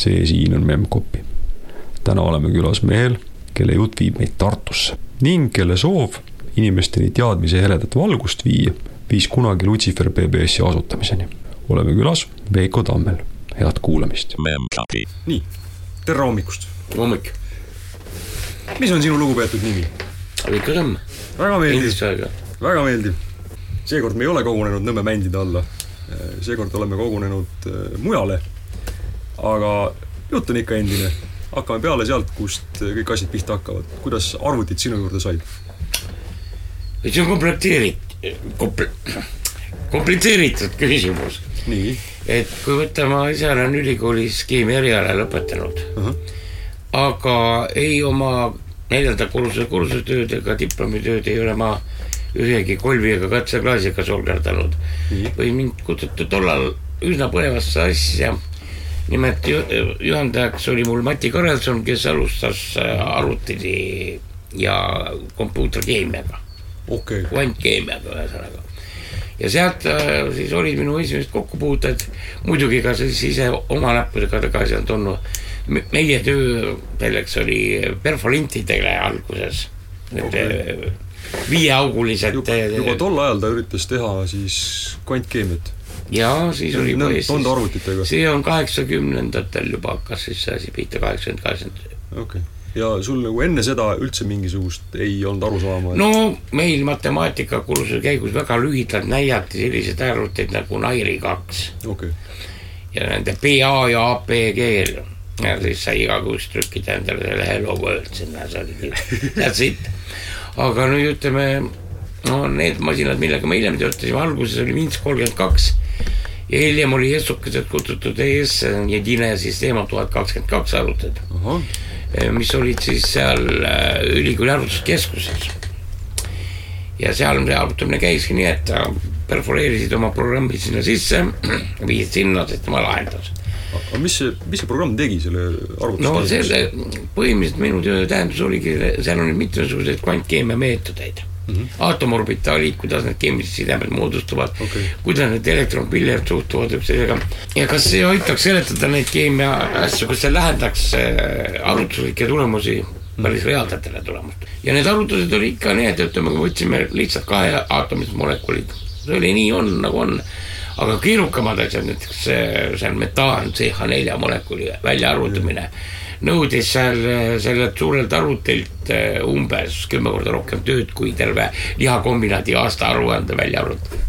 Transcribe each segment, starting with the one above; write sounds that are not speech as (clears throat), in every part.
see siin on Memcpy. täna oleme külas mehel, kelle jutt viib meid Tartusse ning kelle soov inimesteni teadmise heledat valgust viia, viis kunagi Lucifer BBS-i asutamiseni. oleme külas Veiko Tammel, head kuulamist. nii, tere hommikust. hommik. mis on sinu lugupeetud nimi? Veiko Tamm. väga meeldiv, väga meeldiv. seekord me ei ole kogunenud Nõmme bändide alla. seekord oleme kogunenud äh, mujale. Aga jutt on ikka endine. hakkame peale sealt, kust kõik asjad pihta hakkavad. kuidas arvutid sinu juurde said? see on komplekteerit-, komple-, komplitseeritud küsimus. et kui võtta, ma ise olen ülikoolis keemia eriala lõpetanud ahah, aga ei oma neljanda kursuse kursustööd ega diplomitööd ei ole ma ühegi kolvi ega katseklaasiga solgerdanud või mind kutsuti tollal üsna põnevasse asja. Nimelt ju, juhendajaks oli mul Mati Karelson, kes alustas äh, arvuti ja kompuuterkeemiaga, okay. kvantkeemiaga ühesõnaga. ja sealt äh, siis olid minu esimesed kokkupuuted, muidugi ka siis ise oma näppudega tagasi on tulnud. meie töö selleks oli perfolintidele alguses, need Okei. okay. viieaugulised. juba, juba tol ajal ta üritas teha siis kvantkeemiat. Ja siis oli juba Eestis Nende arvutitega, see on kaheksakümnendatel juba hakkas siis see asi pihta, kaheksakümmend, kaheksakümmend. okei okay. ja sul nagu enne seda üldse mingisugust ei olnud arusaama, et no meil matemaatikakursuse käigus väga lühidalt näidati selliseid arvuteid nagu Nairi kaks okay. ja nende PA ja APG-l ja siis sai igakuist trükkida endale selle Hello World sinna, see oligi that's it. aga nüüd ütleme, no need masinad, millega me hiljem töötasime, alguses oli Minsk kolmkümmend kaks ja hiljem oli Essukesed kutsutud ES Jedine Sistema tuhat kakskümmend kaks arvutid ahah, mis olid siis seal äh, ülikooli arvutuskeskuses. ja seal see arvutamine käiski nii, et perforeerisid oma programmid sinna sisse, (clears throat) viisid sinna, siis tema lahendas. aga mis see, mis see programm tegi selle arvutuse no selle, põhimõtteliselt minu töö tähendus oligi, seal oli mitmesuguseid kvantkeemia meetodeid mm -hmm. aatomorbitalid, kuidas need keemilised sidemed moodustuvad Okei. kuidas need elektronpillid suhtuvad üksteisega ja kas see aitaks seletada neid keemia asju, kas see lähendaks äh, arvutuslikke tulemusi päris reaalsetele tulemustele. ja need arvutused oli ikka et ütleme, kui võtsime lihtsalt kahe aatomised molekulid, see oli nii on, nagu on. aga keerukamad asjad, näiteks see, see on metaan CH4 molekuli väljaarvutamine nõudis seal äh, sellelt suurelt arvutilt äh, umbes kümme korda rohkem tööd kui terve lihakombinaadi aastaaruande välja arvutamine.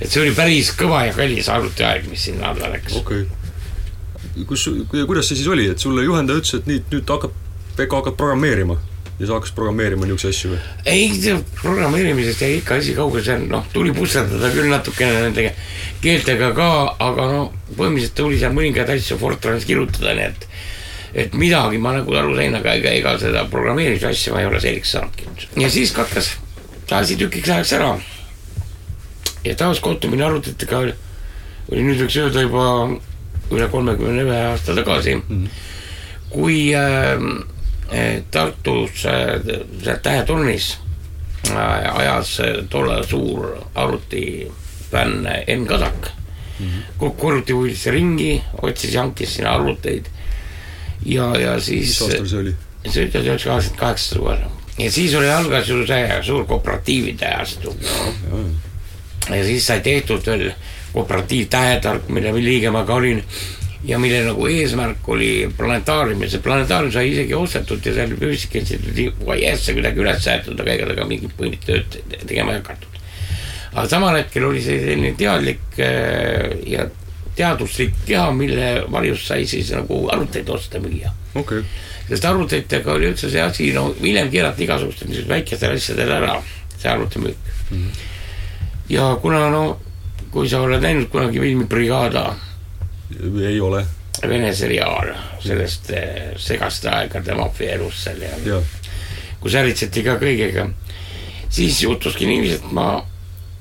et see oli päris kõva ja kallis arvutiaeg, mis sinna alla läks. okei okay. kus, kuidas see siis oli, et sulle juhendaja ütles, et nüüd, nüüd hakkad, Pekka hakkad programmeerima ja sa hakkasid programmeerima niisuguseid asju või? ei, programmeerimisest jäi ikka asi kaugele, on noh, tuli pusserdada küll natukene nende keeltega ka, aga no põhimõtteliselt tuli seal mõningaid asju Fortranis kirjutada, nii et et midagi ma nagu aru sain, aga ega, ega seda programmeerimise asja ma ei ole selgeks saanudki. ja siis katkes asi tükiks ajaks ära. ja taas kohtumine arvutitega oli, oli nüüd võiks öelda juba üle kolmekümne ühe aasta tagasi mm, -hmm. kui äh, Tartus äh, Tähetornis äh, ajas äh, tollal suur arvutifänn Enn Kasak mm -hmm. kokku arvutipuidesse ringi, otsis ja hankis sinna arvuteid ja, ja siis mis aastal see oli? see oli tuhat üheksasada kaheksakümmend kaheksa suvel ja siis oli algas ju see suur kooperatiivide ajastu ja siis sai tehtud veel kooperatiiv Tähetark, mille liige ma ka olin. Ja mille nagu eesmärk oli planetaarium. Ja see planetaarium sai isegi ostetud ja seal Füüsikainstituudi fuajeesse kuidagi üles jäetud, aga ega temaga mingit põhimõtteliselt tööd tegema ei hakatud. aga samal hetkel oli see selline teadlik äh, ja teaduslik keha, mille varjus sai siis nagu arvuteid osta müüa okay. sest arvutitega oli üldse see asi, no hiljem keerati igasugustel niisugustel väikestel asjadel ära, see arvutimüük mm. -hmm. ja kuna no, kui sa oled näinud kunagi filmi Brigada, ei ole, Vene seriaal sellest eh, segaste aegade maffia elust seal ja jaa, kus äritseti ka kõigega, siis juhtuski niiviisi, et ma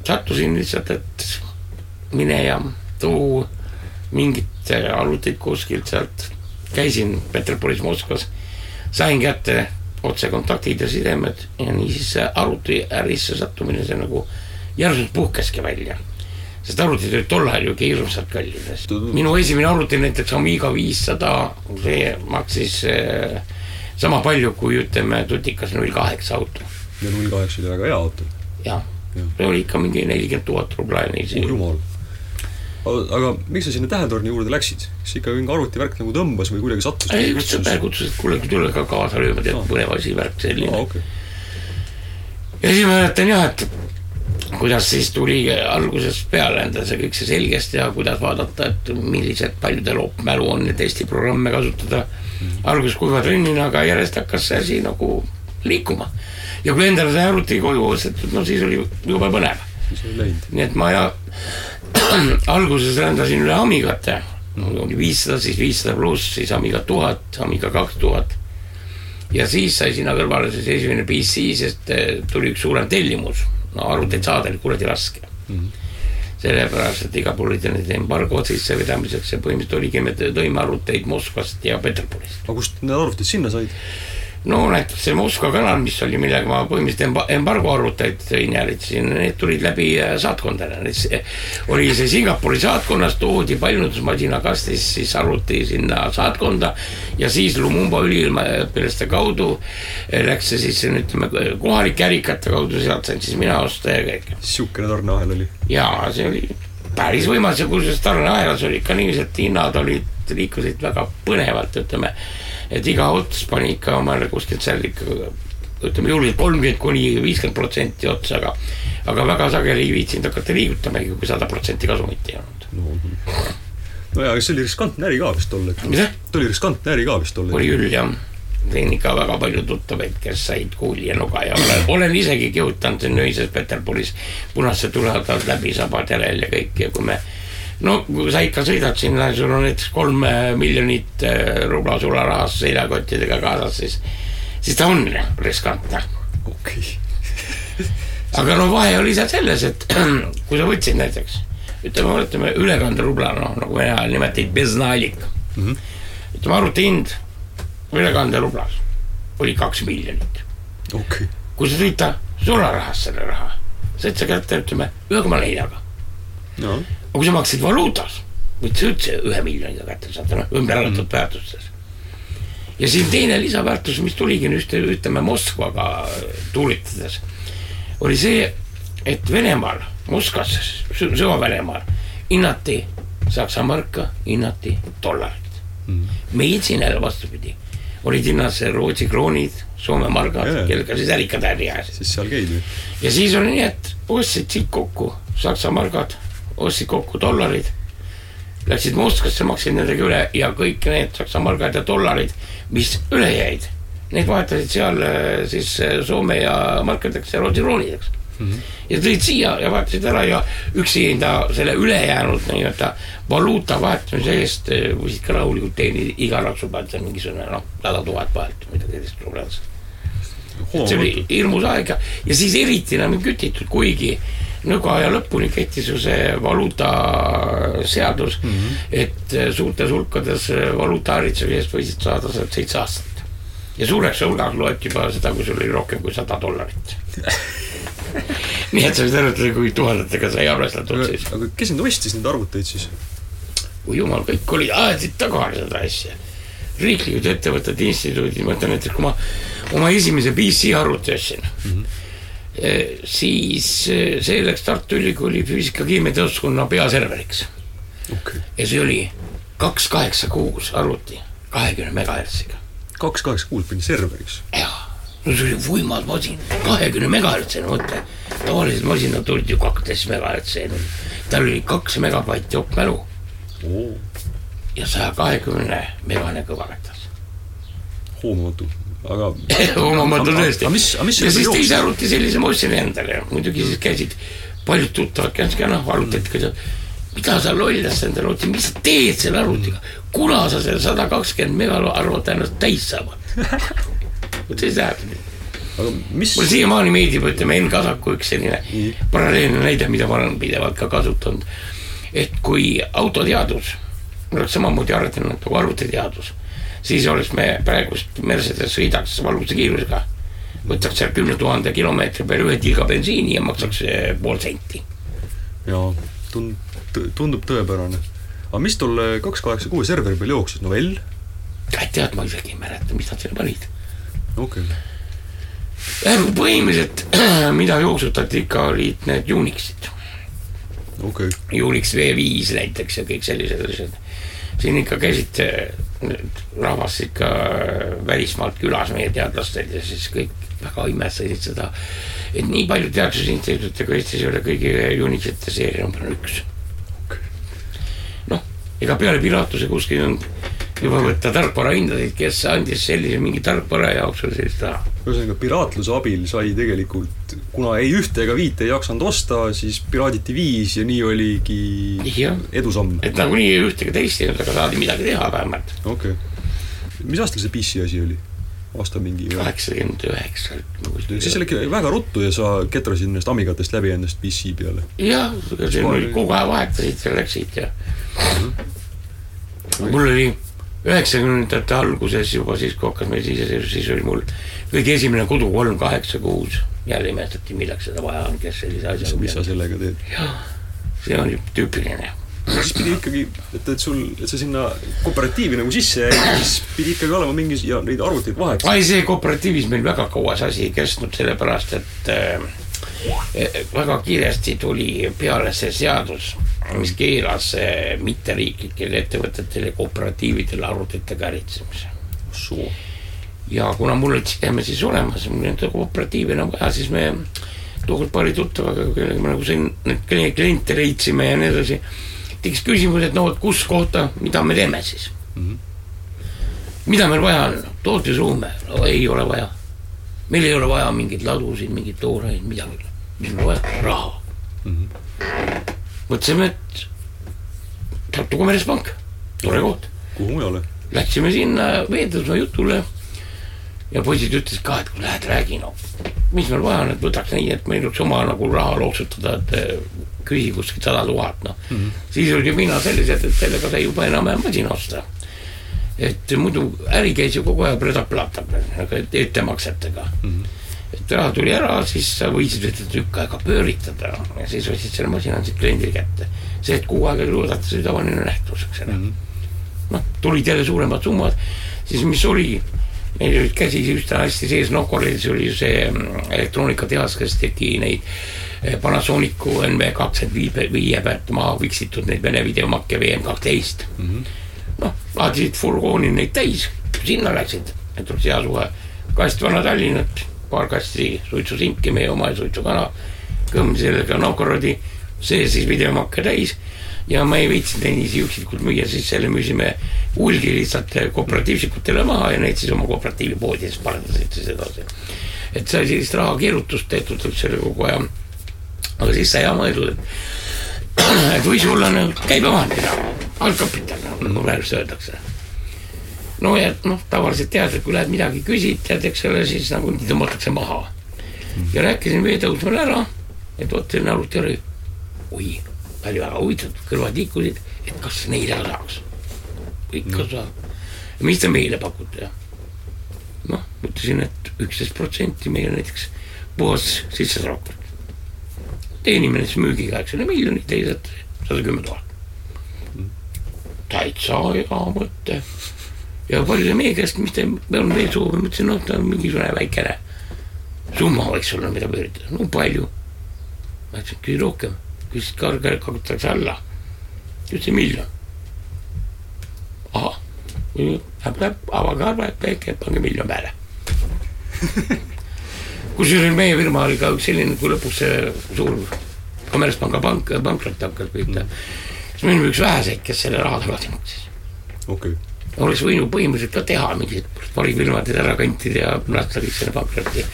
sattusin lihtsalt, et mine ja too mingit arvutit kuskilt sealt, käisin Peterburis, Moskvas, sain kätte otsekontaktid ja sidemed ja niisiis see arvutiärisse sattumine, see nagu järsult puhkeski välja. sest arvutid olid tol ajal ju ikka hirmsalt kallid. minu esimene arvuti näiteks Amiga viissada, see maksis äh, sama palju kui ütleme Tutikas null kaheksa auto. ja null kaheksa oli väga hea auto. jah Jah., see oli ikka mingi nelikümmend tuhat rubla oh jumal. Aga miks sa sinna tähetorni juurde läksid? kas ikka mingi arvutivärk nagu tõmbas või kuidagi sattus? ei, üks sõber kutsus, et kuule, tule ka kaasa lööma, tead Aa., põnev asi, värk selline aa, okei. ja siis ma mäletan jah, et kuidas siis tuli algusest peale endale see kõik see selgeks teha, kuidas vaadata, et millised paljudel mälu on neid Eesti programme kasutada. alguses kuiva trennina, aga järjest hakkas see asi nagu liikuma. ja kui endale sai arvuti koju ostetud, no siis oli jube põnev. siis oli läinud. nii et ma ja (clears throat) alguses rändasin üle Amigate, oli viissada, siis viissada pluss, siis Amiga tuhat, Amiga kaks tuhat. ja siis sai sinna kõrvale siis esimene PC, sest eh, tuli üks suurem tellimus, no arvuteid saada oli kuradi raske mm. -hmm. sellepärast, et olid need embargod sissevedamiseks ja põhimõtteliselt oligi, me tõime arvuteid Moskvast ja Peterburist. aga kust need arvutid sinna said? No näiteks see Moskva kanal, mis oli, millega ma põhimõtteliselt emba- embargo arvuteid jällitasin, need tulid läbi äh, saatkondadele, oli see Singapuri saatkonnas, toodi paljundusmasina kastis siis arvuti sinna saatkonda ja siis Lumumba üliõpilaste kaudu eh, läks see siis ütleme kohalike ärikate kaudu, sealt sain siis mina osta ja kõik. niisugune tarneahel oli. ja see oli päris võimas ja kusjuures tarneahelas oli ikka niiviisi, et hinnad olid, liikusid väga põnevalt, ütleme. Et iga ots pani ikka omale kuskilt seal ikka ütleme julgelt kolmkümmend kuni viiskümmend protsenti otsa, aga aga väga sageli ei viitsinud hakata liigutamagi, kui sada protsenti kasumit ei olnud. no, no jaa, aga see oli riskantne äri ka vist tol hetkel. Ta oli riskantne äri ka vist tol oli hetkel. küll jah, tõin ikka väga palju tuttavaid, kes said kuuli ja nuga ja olen, olen isegi kihutanud siin öises Peterburis punased tulevad läbi sabad järel ja kõik ja kui me no kui sa ikka sõidad sinna, sul on näiteks kolm äh, miljonit äh, rubla sularahas seljakottidega kaasas, siis, siis ta on riskantne. okei. aga no vahe oli seal selles, et (clears throat) kui sa võtsid näiteks, ütleme, võtame ülekanderubla, noh nagu vene ajal nimetati beznalik mm. -hmm. ütleme arvuti hind ülekanderublas oli kaks miljonit. okei. kui sa tõid ta sularahas selle raha, said sa kätte, ütleme ühe koma neljaga. jaa. Aga kui sa maksid valuutas, võid sa üldse ühe miljoniga kätte saada, noh ümber arvatud mm. väärtustes. ja siin teine lisaväärtus, mis tuligi nüüd ütleme Moskvaga tuulitades, oli see, et Venemaal, Moskvas, Süva-Venemaal hinnati Saksa marka, hinnati dollarit mm.. meil siin jälle vastupidi, olid hinnas Rootsi kroonid, Soome margad Jaa., kellega siis ärikad äri ajasid. siis seal käidi. ja siis oli nii, et ostsid siit kokku Saksa margad, ostsid kokku dollarid, läksid Moskvasse, maksid nendega üle ja kõik need Saksa margad ja dollarid, mis üle jäid, need vahetasid seal äh, siis äh, Soome ja markadeks ja Rootsi kroonideks mm. -hmm. ja tõid siia ja vahetasid ära ja üksi enda selle ülejäänud nii-öelda valuuta vahetamise eest äh, võisid ka rahulikult teenida iga raksu pealt mingisugune noh, sada tuhat vahelt, midagi sellist rublas see oli hirmus aeg ja, ja siis eriti enam ei kütitud, kuigi nõukaja lõpuni kehtis ju see valuutaseadus mm, -hmm. et eh, suurtes hulkades eh, valuuta äritsemisest võisid saada sealt seitse aastat. ja suureks hulgas loeti juba seda, kui sul oli rohkem kui sada dollarit. (laughs) nii et sa võid arvutada, kui tuhandetega sai arvestatud siis. aga kes nüüd ostis neid arvuteid siis? kui jumal, kõik olid, ajasid taga seda asja. riiklikud ettevõtted, instituudid, ma ütlen näiteks, kui ma oma esimese PC arvuti ostsin mm. -hmm. Siis eh, see läks Tartu Ülikooli füüsika-keemiateaduskonna peaserveriks okei. ja see oli kaks kaheksa kuus arvuti kahekümne megahertsiga. kaks kaheksa kuud pidi serveriks. jaa, no see oli võimas masin, kahekümne megahertsine, mõtle. tavalised masinad tulid ju kaksteist megahertsi, tal oli kaks megabaiti opmälu ja saja kahekümne megane kõvaketas. hoomamatu, aga. (coughs) omamatu tõesti. aga mis, aga mis ja siis teise arvuti sellise ma ostsin endale, muidugi siis käisid paljud tuttavad käisid ka noh, arvutid, mida sa lollast endale otsid, mis sa teed selle arvutiga, kuna sa selle sada kakskümmend mega arvuti ennast täis saavad. (laughs) vot see tähendab, aga mis mulle siiamaani meeldib, ütleme Enn Kasaku üks selline Nii. paralleelne näide, mida ma olen pidevalt ka kasutanud. et kui autoteadus oleks samamoodi arenenud nagu arvutiteadus, siis oleks me praegust Mercedes sõidaks valusa kiirusega, võtaks seal kümne tuhande kilomeetri peale ühe tilga bensiini ja maksaks eh, pool senti. jaa, tund-, tundub tõepärane. aga mis tolle kaks kaheksa kuue serveri peal jooksis, novell? tead, ma isegi ei mäleta, mis nad sinna panid. okei okay., jah, põhimõtteliselt (clears throat) mida jooksutati ikka olid need Unixid, okei okay., Unix V5 näiteks ja kõik sellised asjad. Siin ikka käisid rahvas ikka eh, välismaalt külas meie teadlastel ja siis kõik väga imestasid seda, et nii palju teadusinstituute kui Eestis ei ole kõigi Unixite seeria number üks. noh, ega peale piratuse kuskil on juba võtta tarkvarahindasid, kes andis sellise mingi tarkvara jaoks või sellist raha. ühesõnaga piraatluse abil sai tegelikult, kuna ei ühte ega viite ei jaksanud osta, siis piraaditi viis ja nii oligi jah, edusamm. et nagunii ühtegi teist ei olnud, aga saadi midagi teha vähemalt. okei okay.. mis aastal see PC asi oli? aasta mingi? kaheksakümmend üheksa. siis see läks väga ruttu ja sa ketrasid nendest Amigatest läbi endast PC peale. jah, oli kogu aeg vahetasid ja läksid ja. mul oli üheksakümnendate alguses juba siis, kui hakkas meil iseseisvus, siis oli mul kõige esimene kodu kolm kaheksa kuus. jälle imestati, milleks seda vaja on, kes sellise asja. mis sa sellega teed? see on tüüpiline. siis pidi ikkagi, et, et sul, et sa sinna kooperatiivi nagu sisse jäid, siis pidi ikkagi olema mingi ja neid arvuteid vahetada. ai, see kooperatiivis meil väga kaua see asi ei kestnud, sellepärast et äh, väga kiiresti tuli peale see seadus, mis keelas äh, mitteriiklikele ettevõtetele kooperatiividele arvutitega äritsemise. soo. ja kuna mul olid sidemed siis olemas, mul ei olnud kooperatiivi enam vaja, siis me tookord paari tuttavaga, kellega me nagu siin neid kli- kliente leidsime ja nii edasi, tekkis küsimus, et no vot kus kohta, mida me teeme siis mm. -hmm. mida meil vaja on, tootmisruume, no ei ole vaja. meil ei ole vaja mingeid ladusid, mingeid tooreid, midagi, mis meil vaja, raha mm. -hmm. mõtlesime, et Tartu Kommertspank, tore koht kuhu mujale? Läksime sinna veeldusma jutule ja poisid ütlesid ka, et kui lähed, räägi no, mis meil vaja on, et võtaks nii, et meil oleks oma nagu raha looksutada, et eh, küsi kuskilt sada tuhat, noh mm -hmm. siis olid ju mina sellised, et sellega sai juba enam-vähem masina osta. et muidu äri käis ju kogu aeg röödaplata, ettemaksetega mm. -hmm. Et raha tuli ära, siis sa võisid seda tükk aega pööritada. Ja siis võtsid selle masina siit kliendi kätte. see, et kuu aega ei oodata, see oli tavaline nähtus, eks ole. Mm -hmm noh, tulid jälle suuremad summad, siis mis oli, meil olid käsi üsna hästi sees, Nokolis oli see mm, elektroonikatehas, kes tegi neid eh, Panasonicu NV kakskümmend viie, pealt maha viksitud neid Vene videomakke VM kaksteist mm -hmm.. noh, laadisid furgooni neid täis, sinna läksid, et oleks hea suve, kast Vana-Tallinnat, paar kasti suitsusimki, meie oma suitsukana, kõmm sellega Novgorodi, see siis videomakke täis ja ma ei viitsinud neid niiviisi üksikult müüa, siis selle müüsime hulgi lihtsalt kooperatiivsikutele maha ja neid siis oma kooperatiivi poodides parandasid siis edasi. et sai sellist rahakeerutust tehtud üldse kogu aja. aga siis sai jama mõeldud, et, (clears throat) et võis olla nagu käibevahendina, algkapital, nagu praegu öeldakse. No ja noh, tavaliselt tead, et kui lähed midagi küsid, tead, eks ole, siis nagu tõmmatakse maha. ja rääkisin veetõusmale ära, et vot selline arvuti oli, oi oli väga huvitatud, kõrvad liikusid, et kas neile ka saaks. ikka saab. mis te meile pakute? noh, ütlesin, et üksteist protsenti meile näiteks puhas sissetulekut. teenime näiteks müügiga, eks ole, miljonit, teised sada kümme tuhat. täitsa hea mõte. Ja paljud meie käest, mis te, me oleme veel soovi, ma ütlesin, noh, ta on mingisugune väikene summa võiks olla, mida pöörida, no palju. ma ütlesin, küsi rohkem küsis kõrge, kakutakse alla. ütlesin miljon. ahah, läheb, läheb, avage arve, väike, pange miljon peale. (laughs) kusjuures meie firma oli ka üks selline, kui lõpuks see suur kommertspanga pank, pankrot hakkas pihta mm.. siis me olime üks väheseid, kes selle raha tagasi maksis. okei okay., oleks võinud põhimõtteliselt ka teha mingid varifirmadid ära kantida ja lasta kõik selle pankrotti.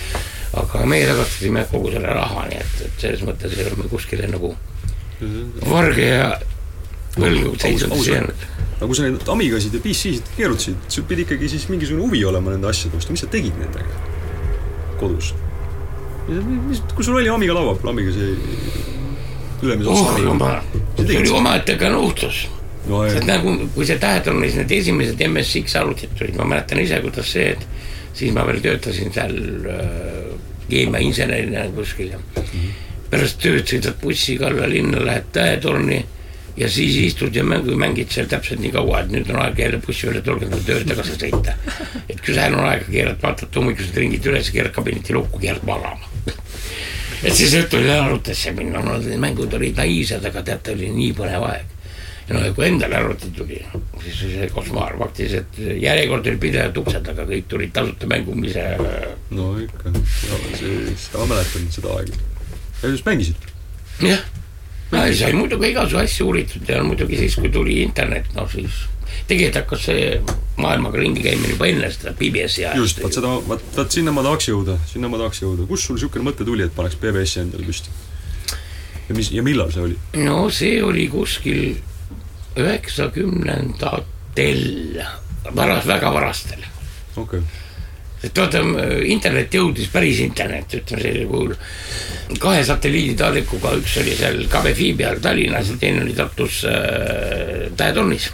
aga meie tagastasime kogu selle raha, nii et, et selles mõttes ei ole me kuskile nagu varge ja võlgu seisundis jäänud. aga kui sa neid Amigasid ja PC-sid keerutasid, sul pidi ikkagi siis mingisugune huvi olema nende asjade vastu, mis sa tegid nendega kodus? mis, kui sul oli Amiga laua peal, Amiga see ülemise oh otsa jumal, see oli omaette ka nuhtlus. No, et jah. nagu, kui see tähed on, siis need esimesed MSX arvutid tulid, ma mäletan ise, kuidas see, et siis ma veel töötasin seal äh, keemiainsenerina kuskil ja mm -hmm. pärast tööd sõidad bussiga alla linna, lähed Tähetorni ja siis istud ja mängu, mängid seal täpselt nii kaua, et nüüd on aeg jälle bussi peale tulnud nagu tööle tagasi sõita. et kui seal on aega, keerad, vaatad hommikust ringid üles, keerad kabineti lukku, keerad magama. et siis õhtul jälle arvutisse minna, no need mängud olid naiivsed, aga teate, oli nii põnev aeg. Ja no kui endale arvuti tuli, siis oli see košmaar, faktiliselt järjekord oli pidevalt ukse taga, kõik tulid tasuta mängumise no ikka, see, ma mäletan seda aega. ja siis mängisid? jah, sai muidugi igasugu asju uuritud ja muidugi siis, kui tuli internet, no siis tegelikult hakkas see maailmaga ringi käimine juba enne seda PBS-i ajast. just, vot seda, vot, vot sinna ma tahaks jõuda, sinna ma tahaks jõuda. kust sul niisugune mõte tuli, et paneks PBS-i endale püsti? ja mis, ja millal see oli? no see oli kuskil üheksakümnendatel, varas, väga varastel. okay., et vaata, internet jõudis, päris internet, ütleme sellisel kujul, kahe satelliiditaadikuga, üks oli seal KBFi peal Tallinnas ja teine oli Tartus äh, Tähetornis.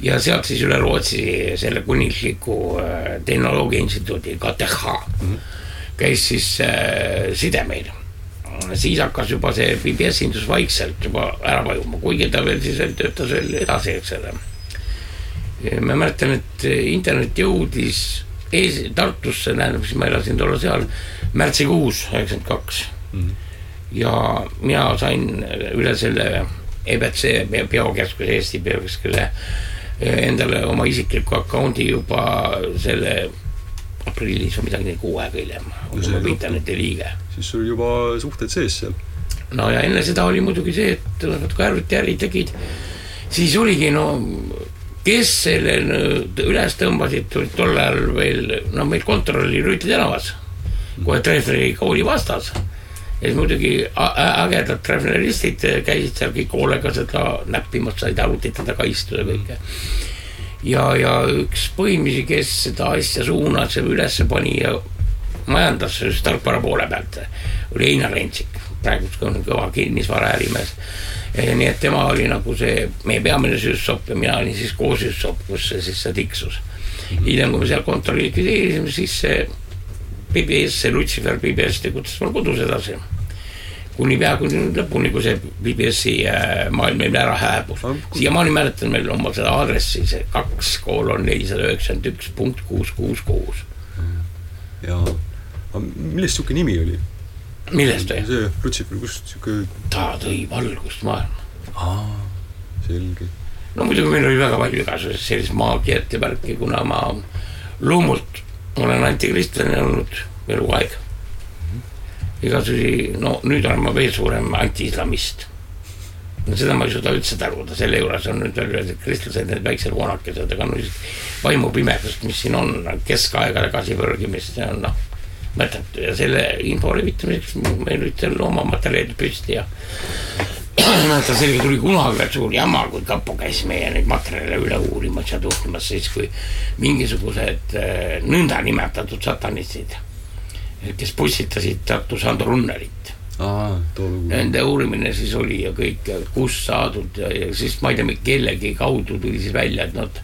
ja sealt siis üle Rootsi selle kuninglikku äh, tehnoloogia instituudi KTH mm -hmm. käis siis äh, side meil. Siis hakkas juba see PBS indus vaikselt juba ära vajuma, kuigi ta veel siis veel töötas veel edasi, eks ole ma mäletan, et internet jõudis ees, Tartusse, tähendab, siis ma elasin tollal seal märtsikuus üheksakümmend kaks. ja mina sain üle selle EBC Biokeskuse, Eesti Biokeskuse endale oma isikliku account'i juba selle aprillis või midagi kuu aega hiljem, olin on interneti liige siis sul juba suhted sees seal. no ja enne seda oli muidugi see, et nad kui arvutiäri tegid, siis oligi no kes selle nüüd üles tõmbasid, tulid tol ajal veel, no meil kontor oli Rüütli tänavas, kohe Treffneri kooli vastas. ja siis muidugi ägedad treffneristid käisid seal kõik hoolega seda näppimas, said arvutite taga istuda kõike. ja, ja üks põhimisi, kes seda asja suunas ja ülesse pani ja majandas just tarkvara poole pealt, oli Einar Rentsik, praegu on kõva kinnisvaraärimees. nii et tema oli nagu see meie peamine süüssopp ja mina olin siis koosüüssopp, kus see siis see tiksus. hiljem, kui me seal kontori likvideerisime, siis see PBS, see Lucifer PBS tegutses mul kodus edasi. Kuni peaaegu lõpuni, kui see PBS-i äh, maailm meil ära hääbus siiamaani mäletan veel oma seda aadressi, see kaks koolon nelisada üheksakümmend üks punkt kuus kuus kuus. ja, aga millest niisugune nimi oli? millest või? see Lutsifer, kust niisugune, ta tõi valgust maailma. selge. no muidugi meil oli väga palju igasugust sellist maagiat ja värki, kuna ma loomult olen antikristlane olnud eluaeg. igasugusi, no nüüd olen ma veel suurem anti-islamist. no seda ma ei suuda üldse taluda, selle juures on nüüd veel kristlased, need väiksed voonakesed, aga no vaimupimedust, mis siin on, keskaega tagasi pürgimist, see on noh, mõttetu ja selle info levitamiseks meil olid seal oma materjalid püsti ja (clears throat) mäletan, sellega tuli kunagi veel suur jama, kui kapo käis meie neid materjale üle uurimas ja tuhkimas, siis kui mingisugused äh, nõndanimetatud satanistid, kes pussitasid Tartu Sando Runnerit nende uurimine siis oli ja kõik, kust saadud ja, ja siis ma ei tea, kellegi kaudu tuli siis välja, et nad,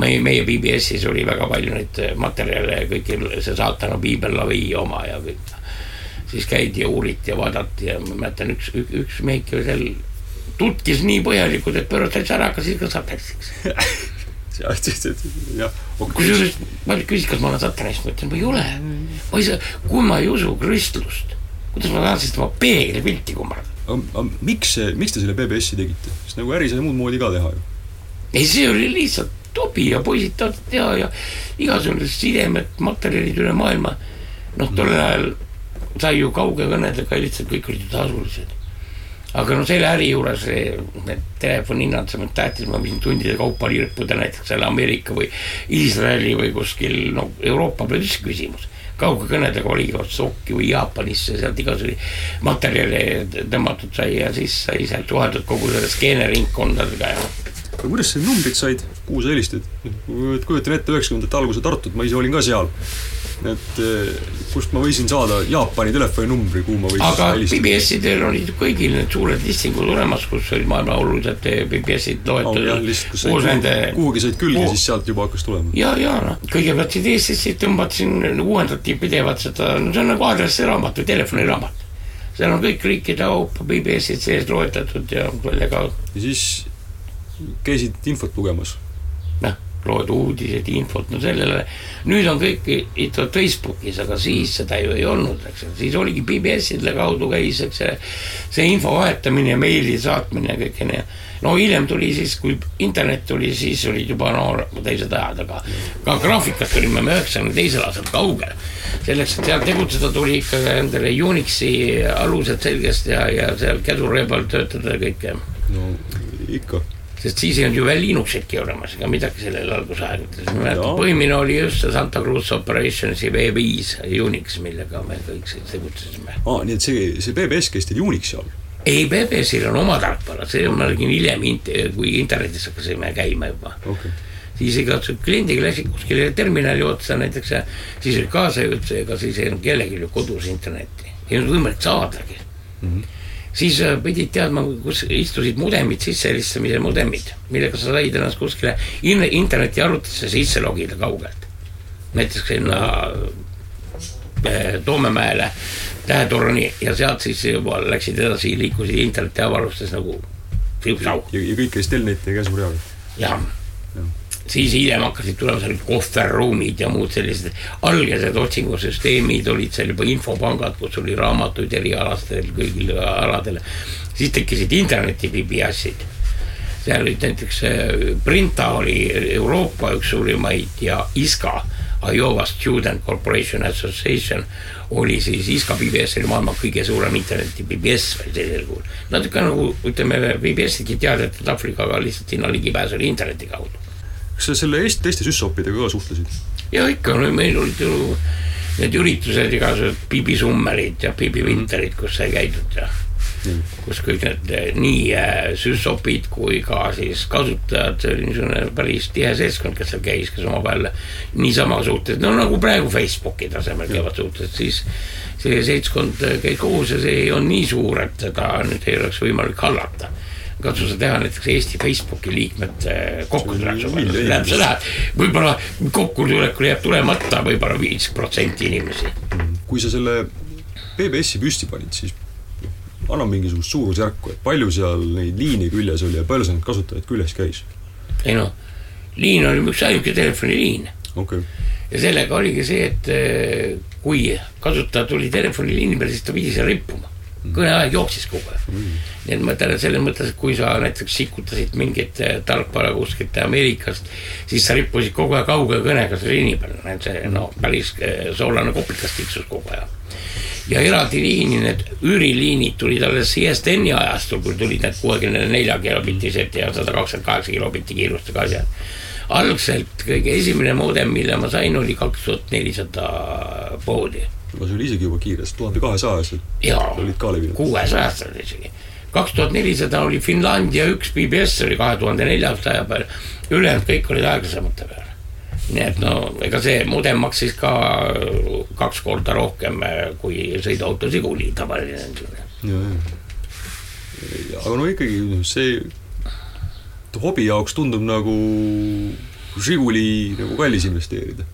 meie, meie PBS-is oli väga palju neid materjale ja kõikil see saatana piibel Lavi oma ja kõik. siis käidi ja uuriti ja vaadati ja ma mäletan, üks, üks, üks mehike seal tutkis nii põhjalikult, et pööratas ära, hakkas ikka satanistiks. (laughs) kusjuures paljud küsisid, kas ma olen satanist, ma ütlen, ma ei ole. ma ei saa, kui ma ei usu kristlust, kuidas ma tahan siis tema peeglipilti kummardada. miks miks te selle PBS-i tegite? sest nagu äri sai muud moodi ka teha ju. ei, see oli lihtsalt hobi ja poisid tahtsid teha ja igasugused sidemed, materjalid üle maailma. noh, tol ajal sai ju kaugekõnedega lihtsalt kõik olid tasulised. Aga no selle äri juures need telefonihinnad, see on tähtis, ma võisin tundide kaupa lirpuda näiteks seal Ameerika või Iisraeli või kuskil no Euroopa peal üldse küsimus kaugekõnedega oligi otse Sokki või Jaapanisse, sealt igasuguseid materjale tõmmatud sai ja siis sai sealt suheldud kogu selle skeeneringkondadega ja aga kuidas sa need numbrid said, kuhu sa helistad? kujutan ette üheksakümnendate alguse Tartut, ma ise olin ka seal. Et eh, kust ma võisin saada Jaapani telefoninumbri, kuhu ma võisin aga? PBS-idel olid kõigil need suured listingud olemas, kus olid maailma olulised PBS-id oh, loetud kus koos said nende kuhugi, said külge Kuhu-, siis sealt juba hakkas tulema. ja, ja noh, kõigepealt siit Eestisse tõmbasin, uuendati pidevalt seda, no see on nagu aadressiraamat või telefoniraamat. seal on kõik riikide kaupa BBS-id sees loetletud ja selle kaudu ja siis käisid infot lugemas loed uudiseid, infot, no sellele, nüüd on kõik ikka Facebookis, aga siis seda ju ei olnud, eks ju, siis oligi BBS-ide kaudu käis, eks see, see info vahetamine ja meili saatmine ja kõik nii. no hiljem tuli siis, kui internet tuli, siis olid juba no teised ajad, aga ka graafikast olime me üheksakümne teisel aastal kaugel. selleks, et seal tegutseda, tuli ikka endale Unixi alused selgest ja, ja seal käsuree peal töötada ja kõike no ikka sest siis ei olnud ju veel Linuxitki olemas ega midagi sellel algusaegadel, ma mäletan põhimine oli just see Santa Cruz Operationsi V5 Unix, millega me kõik siin tegutsesime. aa, nii et see, see BBS käis teil Unixi all ei, BBS-il on oma tarkvara, see ma nägin hiljem, kui internetis hakkasime käima juba. okay. siis igasugused kliendiga läksid kuskile terminali otsa näiteks ja siis oli kaasajõud, ega siis ei olnud kellelgi ju kodus internetti, ei olnud võimalik saadagi mm. -hmm siis äh, pidid teadma, kus istusid mudemid, sissehelistamise mudemid, millega sa said ennast kuskile in- internetiarvutisse sisse logida kaugelt. näiteks sinna äh, Toomemäele tähetorni ja sealt siis juba läksid edasi, liikusid internetiavarustes nagu ja, ja kõik käis Telneti ja käsureaga jah, siis hiljem hakkasid tulema seal kohverruumid ja muud sellised algesed otsingusüsteemid olid seal juba infopangad, kus oli raamatuid erialastel kõigil aladel. siis tekkisid interneti BBS-id. seal olid näiteks äh, Printa oli Euroopa üks suurimaid ja ISKA, Iowa Student Corporation Association oli siis ISKA BBS oli maailma kõige suurem interneti BBS veel sellisel kujul. natuke nagu ütleme, BBS-idki teadeti Aafrikaga lihtsalt sinna ligipääs oli interneti kaudu. Kas sa selle Eesti teiste süssoppidega ka suhtlesid? ja ikka, meil olid ju need üritused, igasugused Bibi Summerid ja Bibi Winterid, kus sai käidud ja kus kõik need eh, nii eh, süsopid kui ka siis kasutajad, see oli niisugune päris tihe seltskond, kes seal käis, kes omavahel niisama suhtlesid, no nagu praegu Facebooki tasemel käivad suhtlused, siis see seltskond käis koos ja see ei olnud nii suur, et seda nüüd ei oleks võimalik hallata katsu sa teha näiteks Eesti Facebooki liikmete kokkutulek, miljon tähendab seda, et võib-olla kokkutulekul jääb tulemata võib-olla viis protsenti inimesi. kui sa selle BBS-i püsti panid, siis anna mingisugust suurusjärku, et palju seal neid liine küljes oli ja palju seal neid kasutajaid küljes käis? ei noh, liin oli üks ainuke telefoniliin okei okay., ja sellega oligi see, et eh, kui kasutaja tuli telefoniliini peale, siis ta pidi seal rippuma. Kõneaeg jooksis kogu aeg mm.. nii et ma ütlen, et selles mõttes, et kui sa näiteks sikutasid mingit eh, tarkvara kuskilt Ameerikast, siis sa rippusid kogu aeg kauge kõnega selle liini peal, et see noh, päris eh, soolane kopikas tiksus kogu aeg ja eraldi liini, need üüriliinid tulid alles ISDN-i ajastul, kui tulid need kuuekümne nelja kilobitised ja sada kakskümmend kaheksa kilobitti kiirustega asjad. algselt kõige esimene moodem, mille ma sain, oli kaks tuhat nelisada poodi aga see oli isegi juba kiire, sest tuhande kahesajased jaa olid ka levinud. kuuesajast oli isegi. kaks tuhat nelisada oli Finlandia üks BBS oli kahe tuhande neljasaja peal, ülejäänud kõik olid aeglasemate peal. nii et no ega see mudem maksis ka kaks korda rohkem kui sõiduauto Žiguli tavaline aga no ikkagi noh, see hobi jaoks tundub nagu Žiguli nagu kallis investeerida.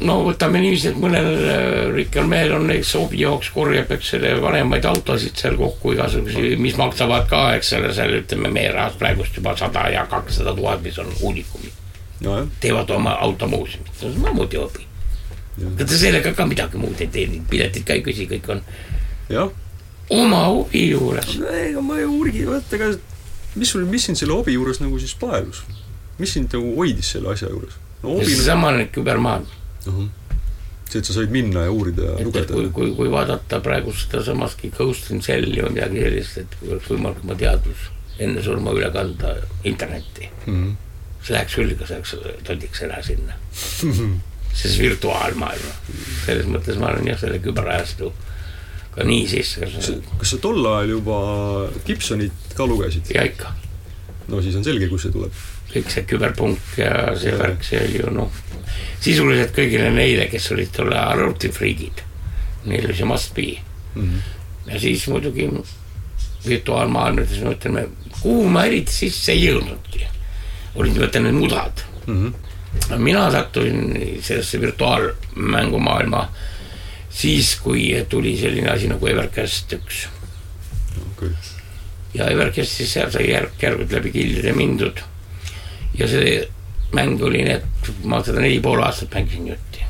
No võtame niiviisi, et mõnel äh, rikkal mehel on näiteks hobi jaoks korjab, eks selle vanemaid autosid seal kokku igasuguseid, mis maksavad ka, eks ole, seal ütleme meie rahast praegust juba sada ja kakssada tuhat, mis on hunnikumid. nojah, teevad oma automuuseumit, see on samuti hobi. ega ta sellega ka midagi muud ei tee, piletid ka ei küsi, kõik on oma hobi juures. ega ma ei uurigi, vaata, ega mis sul, mis sind selle hobi juures nagu siis paelus? mis sind nagu hoidis selle asja juures? no hobi nagu, seesama nüüd kübermaailm, see, et sa said minna ja uurida ja et, lugeda kui, kui, kui vaadata praegu sedasamaski Ghost in Shell'i või midagi sellist, et kui oleks võimalik oma teadus enne surma üle kanda internetti, mm. -hmm. see läheks küll, kas läheks, toldiks ära sinna. see on virtuaalmaailm, selles mõttes ma olen jah, selle küberajastu ka nii sisse, kas sa tol ajal juba Gibsonit ka lugesid? ja ikka no siis on selge, kust see tuleb. kõik see küberpunk ja see Jaa. värk, see oli ju noh, sisuliselt kõigile neile, kes olid tol ajal arvutifriigid, neil oli see must be Mm -hmm. ja siis muidugi virtuaalmaailmades me ütleme, kuhu ma eriti sisse ei jõudnudki, olid vaata need mudad. Mm -hmm. mina sattusin sellesse virtuaalmängumaailma siis, kui tuli selline asi nagu Evercast üks küll. Ja Evercastis seal sai järk-järgult läbi gildide mindud ja see mäng oli nii, et ma seda neli pool aastat mängisin jutti.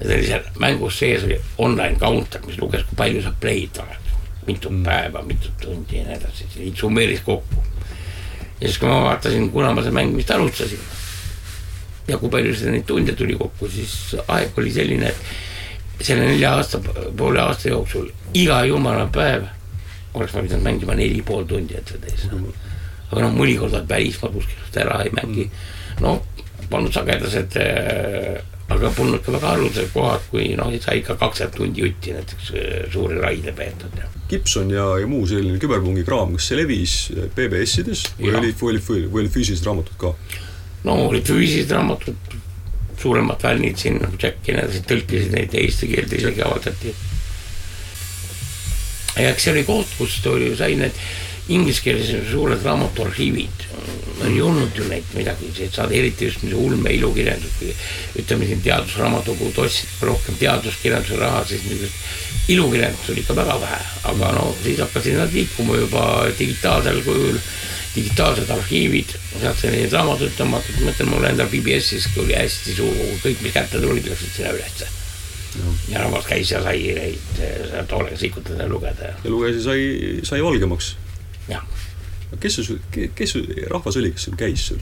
ja seal oli seal mängus sees oli online counter, mis luges, kui palju sa play'd oled, mitu mm. päeva, mitu tundi ja nii edasi, see summeeris kokku. ja siis, kui ma vaatasin, kuna ma seda mängimist alustasin ja kui palju seda neid tunde tuli kokku, siis aeg oli selline, et selle nelja aasta, poole aasta jooksul iga jumala päev oleks ma pidanud mängima neli pool tundi, et see täis saada. aga noh, mõnikord oled välismaal kuskil ära ei mängi. no polnud sagedased äh,, aga polnud ka väga haruldased kohad, kui noh, sai ikka kakskümmend tundi jutti näiteks äh, suuri raide peetud ja. Gibson ja, ja muu selline küberpungi kraam, kas see levis BBS-ides või Jah. oli, või oli, või olid füüsilised raamatud ka? no olid füüsilised raamatud, suuremad fännid siin nagu Jack ja nii edasi tõlkisid neid ja eesti keelde isegi avaldati. Ja eks see oli koht, kust oli, sai need ingliskeelsed suured raamatuarhiivid, ei olnud ju neid midagi, et saada eriti just niisugune ulme ilukirjandus, kui ütleme siin teadusraamatukogud ostsid rohkem teaduskirjanduse raha, siis niisugust ilukirjandust oli ikka väga vähe, aga no siis hakkasid nad liikuma juba digitaalsel kujul digitaalsed arhiivid, sealt sai neid raamatuid tõmmatud, ma mõtlen, mul endal PBS-is kui oli hästi suur kogu, kõik, mis kätte tuli, läksid sinna ülesse. Ja rahvas käis ja sai neid sealt hoolega sikutada ja lugeda ja ja lugeja sai, sai valgemaks. jah, kes sul, kes sul rahvas oli, kes sul käis sul?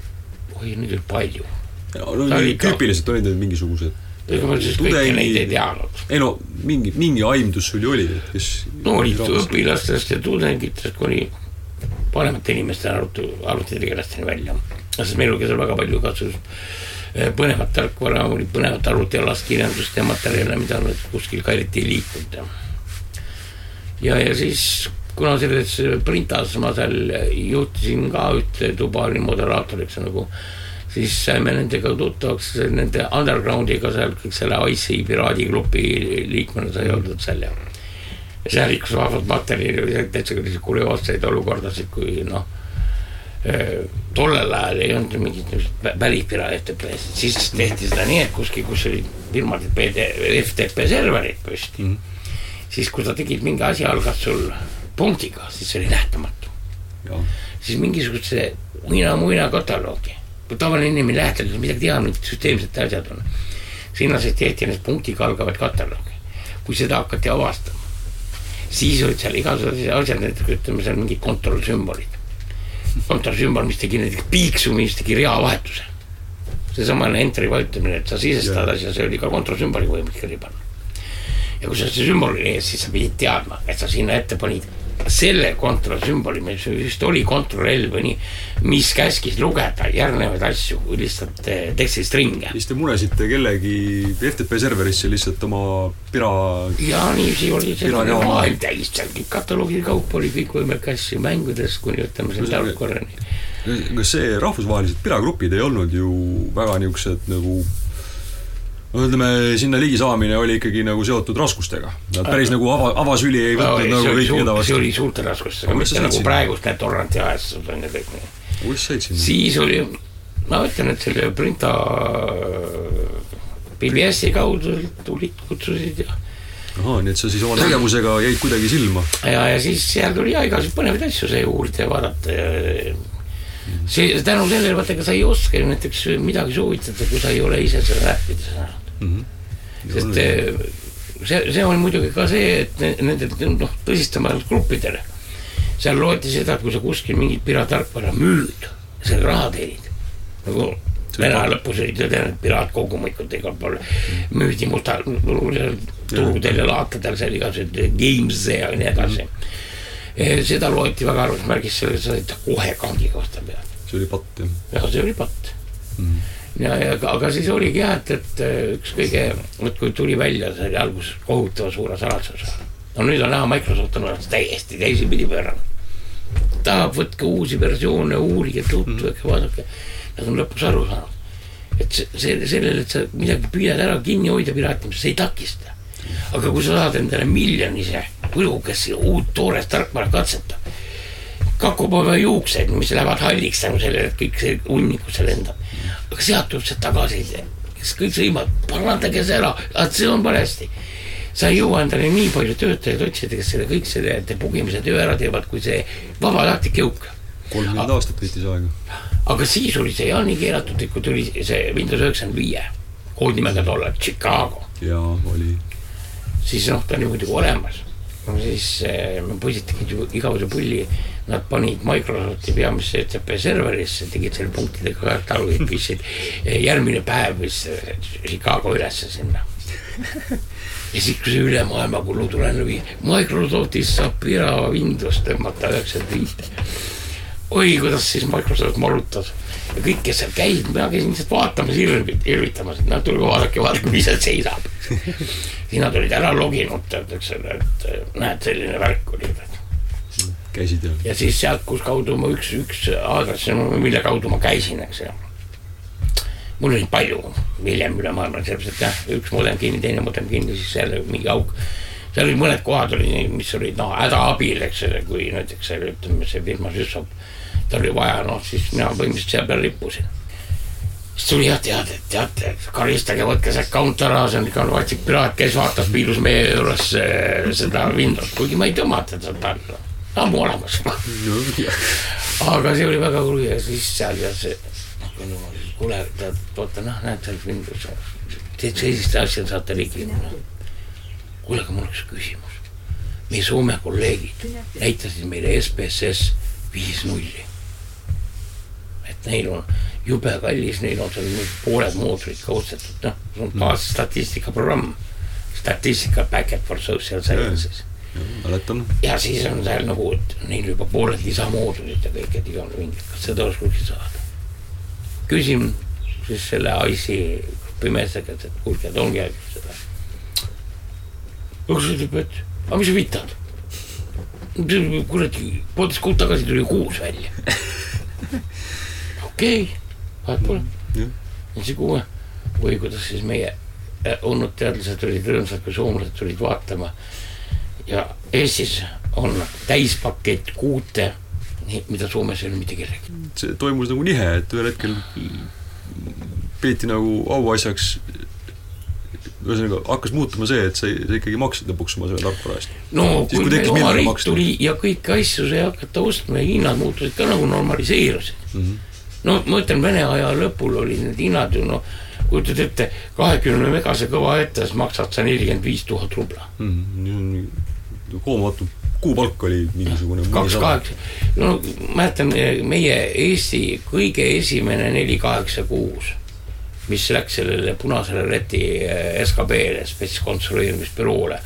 oi nüüd oli palju. no oli tüüpiliselt olid need mingisugused ega ma siis kõiki neid ei teadnud. ei no mingi, mingi aimdus sul ju oli, kes no olid õpilastest ja tudengitest kuni vanemate inimeste arvuti, arvutitegelasteni välja. sest meil oli seal väga palju eh, põnevat tarkvara, oli põnevat arvutialast kirjandust ja materjale, mida nüüd kuskil ka eriti ei liikunud. Ja ja, siis kuna selles printas ma seal juhtisin ka ühte tuba, olin moderaatoriks nagu, siis saime nendega tuttavaks, nende undergroundiga seal kõik selle IC piraadigrupi liikmena sai oldud seal ja seal liikus vahvat materjali, täitsa kurioosseid olukordasid, kui noh, tollel ajal ei olnud mingit niisugust välispiraat FTP-sid, siis tehti seda nii, et kuskil, kus olid firmadel PD, FTP serverid püsti mm, -hmm. siis kui sa tegid mingi asi, algas sul punktiga, siis see oli nähtamatu. siis mingisuguse muina-muina kataloogi, tavaline inimene ei läheta, kui midagi teha, mingid süsteemsed asjad on. sinna siis tehti need punktiga algavaid kataloogi. kui seda hakati avastama, siis olid seal igasugused asjad, näiteks ütleme seal mingid kontrollsümbolid. kontrollsümbol, mis tegi näiteks piiksu, mis tegi reavahetuse. seesamane entry vajutamine, et sa sisestad asja, see oli ka kontrollsümboliga võimalik kirja panna. ja kui sa see sümbol oli ees, siis sa pidid teadma, et sa sinna ette panid selle kontrollsümboli, mis vist oli kontroll või nii, mis käskis lugeda järgnevaid asju, lihtsalt eh, tekstistringe. siis te munesite kellegi FTP serverisse lihtsalt oma pira ja niiviisi oli see oma. maailm täis, seal kõik kataloogide kaupa oli kõikvõimalikke asju mängudest kuni ütleme selle tarkvarani. kas see rahvusvahelised piragrupid ei olnud ju väga niisugused nagu no ütleme, sinna ligi saamine oli ikkagi nagu seotud raskustega. Nad päris nagu ava, avasüli ei võtnud see nagu kõiki keda see oli suurte raskustega, mitte nagu praegust need torranti ajastud on ja kõik nii. kuidas sa said sinna? siis oli, ma ütlen, et selle Printa PBS-i kaudu tulid, kutsusid ja ahah, nii et sa siis oma tegevusega jäid kuidagi silma. ja, ja siis seal tuli ja igasuguseid põnevaid asju sai uurida ja vaadata ja see tänu sellele vaata, ega sa ei oska ju näiteks midagi soovitada, kui sa ei ole ise seda rääkida saanud mm. -hmm. sest eh, see, see on muidugi ka see, et ne- nendel noh, tõsistamatel gruppidel seal loeti seda, et kui sa kuskil mingit piraattarkvara müüd, selle raha teenid nagu Vene lõpus olid ju tead piraatkogumikud igal pool müüdi mustal turgudel ja laatadel seal igasugused games ja nii edasi. Seda loeti väga arvusmärgis, selle sa said kohe kangiga osta peale see oli patt jah. ja see oli patt mm.. ja, ja aga, siis oligi jah, et, et äh, üks kõige, vot kui tuli välja, see oli alguses kohutava suure saladusega. no nüüd on näha, Microsoft on ennast täiesti teisipidi pööranud. tahab, võtke uusi versioone, uurige, tutvuge, vaadake. Nad on lõpuks aru saanud, et see, sellele, et sa midagi püüad ära kinni hoida piraatimises, see ei takista. Aga kui sa saad endale miljonise kulukesse uut toorest tarkvara katsetada kakupäeva juukseid, mis lähevad halliks tänu sellele, et kõik see hunniku seal lendab. aga sealt tuleb see tagasiside, kes kõik sõimavad, parandage see ära, et see on valesti. sa ei jõua endale nii palju töötajaid otsida, kes selle kõik selle pugimise töö ära teevad, kui see vabatahtlik jõuk. kolmkümmend aastat võttis aega. aga siis oli see et kui tuli see Windows üheksakümmend viie koodnimega tollal Chicago. jaa, oli. Siis noh, ta oli muidugi olemas. no siis äh, poisid tegid igavese pulli, nad panid Microsofti peamisse ECP serverisse, tegid selle punktidega ka talu ja pistsid järgmine päev vist Chicago ülesse sinna ja siis, kui see üle maailma kulu tulenev Microsoftis saab ära Windows tõmmata üheksakümmend viite. oi, kuidas siis Microsoft morutas ja kõik, kes seal käisid, mina käisin lihtsalt vaatamas, irvitamas, et noh, tulge vaadake, vaadake, mis seal seisab. (laughs) siis nad olid ära loginud, eks ole, et näed, selline värk oli. käisid jah? ja siis sealt, kus kaudu ma üks, üks aadress, mille kaudu ma käisin, eks ju mul oli palju hiljem üle maailma, sellepärast et jah, üks modem kinni, teine modem kinni, siis jälle mingi auk. seal olid mõned kohad olid, mis olid noh hädaabil, eks ole, kui näiteks seal ütleme, see firma Süssop, tal oli vaja, noh siis mina põhimõtteliselt seal peal rippusin. siis tuli jah teade, et teate, karistage, võtke see account ära, see on ikka vatsik piraat, kes vaatas, piilus meie juures seda Windows, kuigi ma ei sealt alla, ammu olemas aga see oli väga hull ja siis seal ja see kuule, tead, vaata noh, näed seal Windows, teed sellist asja, saate ligi. kuule, aga mul üks küsimus. meie Soome kolleegid näitasid meile SPSS viis nulli. Et neil on jube kallis, neil on seal pooled mootorid ka ostetud, noh, see on baasstatistikaprogramm. Statistical packet for social sciences mäletan. ja siis on seal nagu, et neil juba pooled lisamoodurid ja kõik, et igal mingi, kas seda oleks kuskilt saada? küsin siis selle IC grupi meeste käest, et kuulge, tooge seda. üks ütleb, et aga mis sa vitad? kuradi, poolteist kuud tagasi tuli kuus välja. (laughs) okei okay,, vahet pole. ja siis kuue või kuidas siis meie olnud teadlased olid rõõmsad, kui soomlased tulid vaatama. ja Eestis on täispakett kuute mida Soomes ei ole mitte kellelgi. see toimus nagu nihe, et ühel hetkel peeti nagu auasjaks ühesõnaga hakkas muutuma see, et sa, sa ikkagi maksid lõpuks oma selle tarkvara eest. no siis, kui meie oma riik tuli ja kõiki asju sai hakata ostma ja hinnad muutusid ka nagu normaliseerusid mm. -hmm. No ma ütlen, Vene aja lõpul olid need hinnad ju noh, kujutad ette, kahekümne megase kõva ette, siis maksad sa nelikümmend viis tuhat rubla. Mm. hoomamatu kuupalk oli mingisugune kaks kaheksa, no mäletan, meie Eesti kõige esimene neli kaheksa kuus, mis läks sellele punasele leti eh, SKB-le, spetskonstrueerimisbüroole,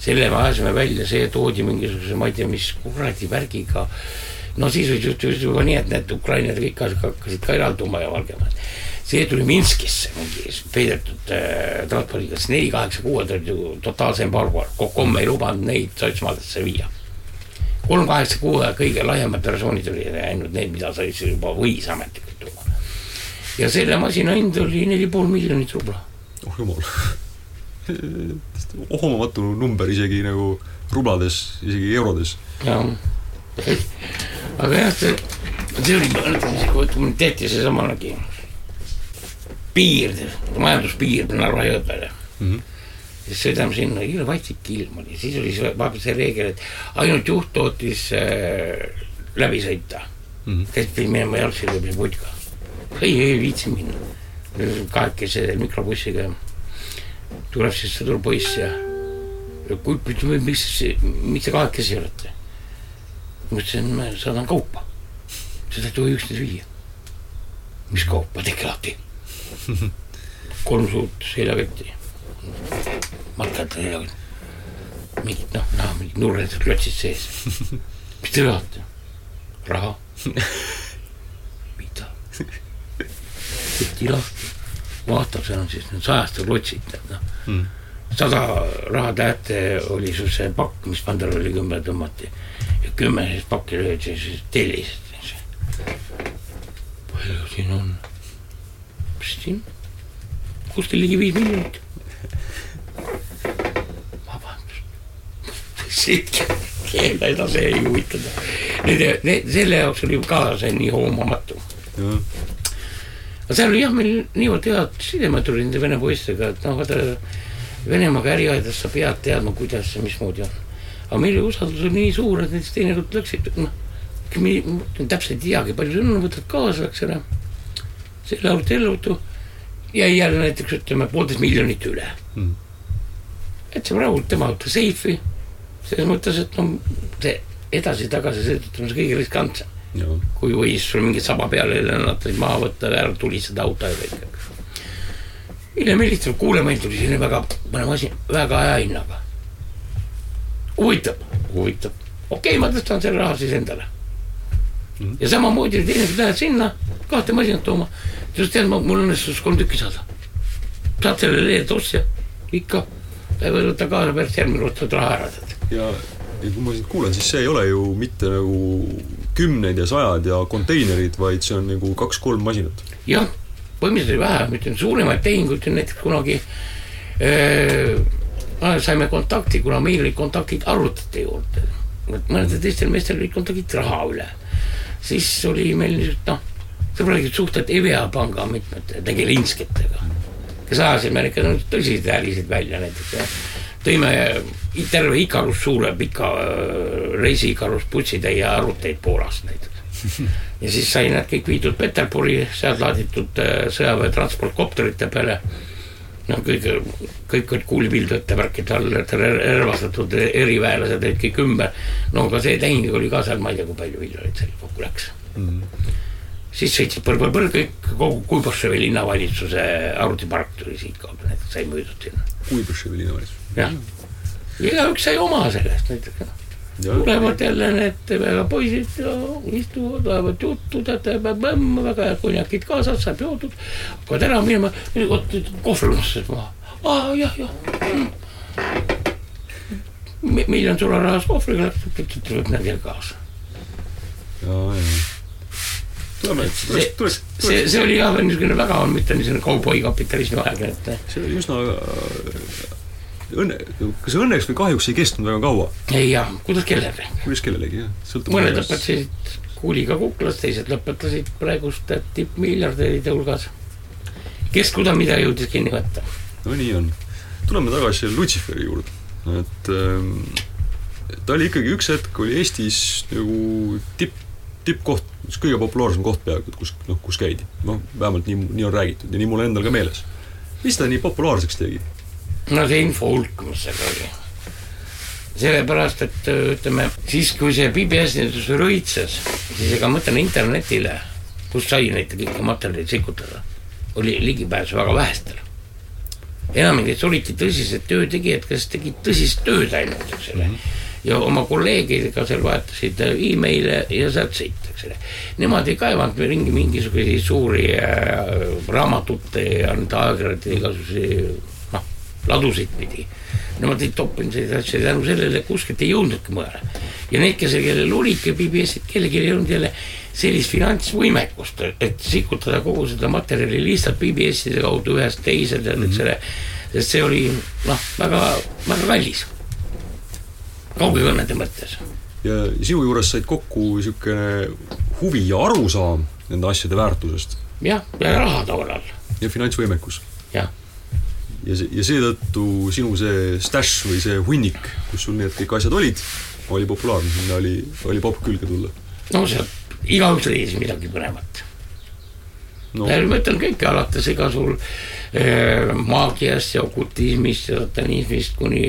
selle me ajasime välja, see toodi mingisuguse, ma ei tea, mis kuradi värgiga, no siis oli juba nii, et need ukrainlased kõik hakkasid ka eralduma ja Valgevened see tuli Minskisse mingi peidetud äh, transpordiga, sest neli kaheksa kuued olid ju totaalse embargo, Kokom ei lubanud neid Saksamaadesse viia. kolm kaheksa kuue kõige laiemad versioonid olid ainult need, mida sai siis juba võis ametlikult tuua. ja selle masina hind oli neli pool miljonit rubla. oh jumal (laughs) ohomamatu number isegi nagu rublades, isegi eurodes. jah, aga jah, see, see oli, ütleme, tehti seesamanegi piir, majanduspiir Narva jõe mm. -hmm. siis sõidame sinna, jõle vaitsik ilm oli, siis oli see vahepeal see reegel, et ainult juht tootis äh, läbi sõita mm. -hmm. teised pidid minema jalgsi läbi putka. ei, ei viitsi minna. kahekesi mikrobussiga tuleb siis sõdurpoiss ja, ja kui, miks, miks te kahekesi olete? Ma ütlesin, ma saadan kaupa. seda ei tohi üksteist viia. mis kaupa, tehke lahti (laughs) kolm suurt seljaketti, matkad seljakott, mingid noh, näha mingid nurrelised klotsid sees. (laughs) mis te tahate? raha? (laughs) mida? keti lahti, vaatab, seal on siis need sajastel klotsid, tead noh mm. sada rahatähte oli sul see pakk, mis Pandaroli kümme tõmmati kümme siis pakki löödi siis tellisid. palju siin on? siin, kus teil ligi viis miljonit? vabandust, siit keele edasi ei huvitanud. Need, need, selle jaoks oli ka see nii hoomamatu. aga seal oli jah, meil niivõrd head sidemed olid nende vene poistega, et noh, vaata Venemaaga äri ajades sa pead teadma, kuidas ja mismoodi on. Aga meie usaldus oli nii suur, et näiteks teinekord läksid, noh, täpselt ei teagi, palju sa võtad kaasa, eks ole. selle arvuti ellutu jäi jälle näiteks ütleme poolteist miljonit üle mm.. jätsime rahult tema auto seifi, selles mõttes, et no see edasi-tagasi sõidutamine on kõige riskantsem. kui võis sul mingi saba peale lennata, maha võtta, ära tulistada auto ja kõik, eks hiljem helistab, kuule, meil tuli selline väga põnev asi, väga hea hinnaga. Huvitav, huvitav, okei okay,, ma tõstan selle raha siis endale mm.. ja samamoodi teinekord lähed sinna kahte masinat tooma, just tead, mul õnnestus kolm tükki saada. saad selle lehed ostja, ikka, võta kaasa pärast järgmine kord saad raha ära tead. ja, ja kui ma sind kuulan, siis see ei ole ju mitte nagu kümned ja sajad ja konteinerid, vaid see on nagu kaks-kolm masinat. jah põhimõtteliselt vähe, ma ütlen suuremaid tehinguid näiteks kunagi äh, saime kontakti, kuna meil olid kontaktid arvutite juurde. mõnedel teistel meestel olid kontaktid raha üle. siis oli meil niisugused noh, sõbralikud suhted EVEA panga mitmete tegelinskitega, kes ajasime ikka no, tõsiseid ärisid välja näiteks tõime terve Ikarus suure pika äh, reisi Ikarus bussitäie arvuteid Poolast näiteks ja siis sai nad kõik viidud Peterburi, sealt laaditud äh, sõjaväetransportkopterite peale. No kõik, kõik olid kuulipildujate värkide all, relvastatud eriväelased olid kõik ümber. no aga see tehing oli ka seal, ma ei tea, kui palju miljoneid seal kokku läks mm. -hmm. siis sõitsid põr-põr-põr kõik, kogu Kuibaševi linnavalitsuse arvutipark tuli siitkaudu, näiteks sai müüdud sinna. Kuibaševi linnavalitsus? jah, igaüks sai oma sellest näiteks tulevad jälle need väga poisid ja istuvad, ajavad juttu, teate, väga head konjakid kaasas, saab joodud. hakkavad ära minema, vot unustas maha. aa jah, jah mm.. miljon sularahas kohvriga tuleb nendel kaasa. ja, ja tuleme, tuleks, tuleks, see, see oli jah, niisugune väga, mitte niisugune kauboikapitalismi aeg, et. see oli üsna õnne, kas õnneks või kahjuks ei kestnud väga kaua? ei jah, kuidas kellelegi. kuidas kellelegi, jah. mõned lõpetasid kuuliga kuklas, teised lõpetasid praeguste tippmiljardäride hulgas. kes kuda mida jõudis kinni võtta. no nii on. tuleme tagasi Lutsiferi juurde, et ähm, ta oli ikkagi üks hetk, oli Eestis nagu tipp, tippkoht, üks kõige populaarsem koht peaaegu, et kus, noh, kus käidi. noh, vähemalt nii, nii on räägitud ja nii mul endal ka meeles. mis ta nii populaarseks tegi? No see info hulk, mis seal oli. sellepärast, et ütleme, siis kui see PBS nüüd rõitses, siis ega ma ütlen internetile, kus sai neid kõiki materjaleid sikutada, oli ligipääs väga vähestele. enamik neist olidki tõsised töötegijad, kes tegid tõsist tööd ainult, eks ole. -hmm ja oma kolleegidega seal vahetasid email'e ja sealt sõit, eks ole. Nemad ei kaevanud ringi mingisuguseid suuri äh, raamatute ja nende ajakirjade igasuguseid ladusid pidi. Nemad ei toppinud selliseid asju tänu sellele, kuskilt ei jõudnudki mujale. ja need, kes, kellel olidki PBS-id, kellelgi ei olnud jälle sellist finantsvõimekust, et sikutada kogu seda materjali lihtsalt PBS-ide kaudu ühest teise, tead, eks ole. sest see oli noh, väga, väga kallis. kaugekõnnede mõttes. ja sinu juures said kokku niisugune huvi ja arusaam nende asjade väärtusest. jah, ja raha tollal. ja finantsvõimekus. jah ja see, ja seetõttu sinu see stash või see hunnik, kus sul need kõik asjad olid, oli populaarne, sinna oli, oli popp külge tulla. no sealt igaüks leidis midagi põnevat no.. ma ütlen kõike alates ega sul äh, maagiast ja okultismist ja satanismist kuni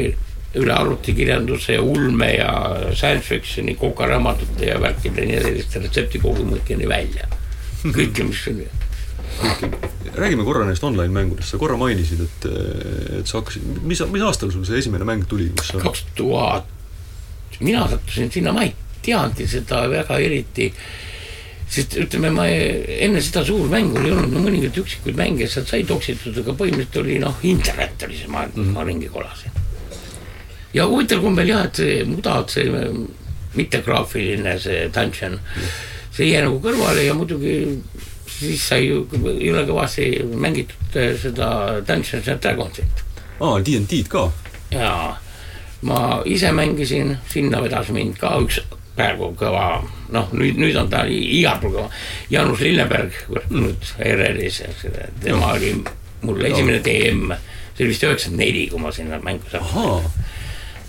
üle arvutikirjanduse ja ulme ja science fiction'i kokaraamatute ja värkide ja selliste retseptikogumõõtjani välja. kõike, mis oli räägime korra neist online mängudest, sa korra mainisid, et, et sa hakkasid, mis, mis aastal sul see esimene mäng tuli, kus sa kaks tuhat, mina sattusin sinna, ma ei teadnud seda väga eriti, sest ütleme, ma enne seda suurmängu ei olnud, no mõningaid üksikuid mänge sealt sai toksitud, aga põhimõtteliselt oli noh, internet oli see maailm mm, -hmm. ma ringi kolasin. ja huvitaval kombel jah, et see mudad, see mittegraafiline see dungeon -hmm. see jäi nagu kõrvale ja muidugi siis sai ju jõle kõvasti mängitud äh, seda Dungeons and Dragonsit. aa, DnD-d ka? jaa, ma ise mängisin, sinna vedas mind ka üks praegu kõva, noh, nüüd, nüüd on ta igal pool kõva, Jaanus Lilleberg, nüüd ERR-is, tema oli mul esimene DM, see oli vist üheksakümmend neli, kui ma sinna mängu sattusin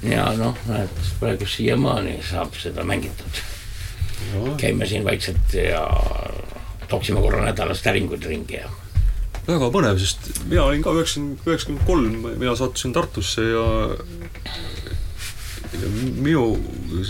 ja noh, näed praegu siiamaani saab seda mängitud. käime siin vaikselt ja toksime korra nädalas täringuid ringi ja väga põnev, sest mina olin ka üheksakümmend, üheksakümmend kolm, mina sattusin Tartusse ja minu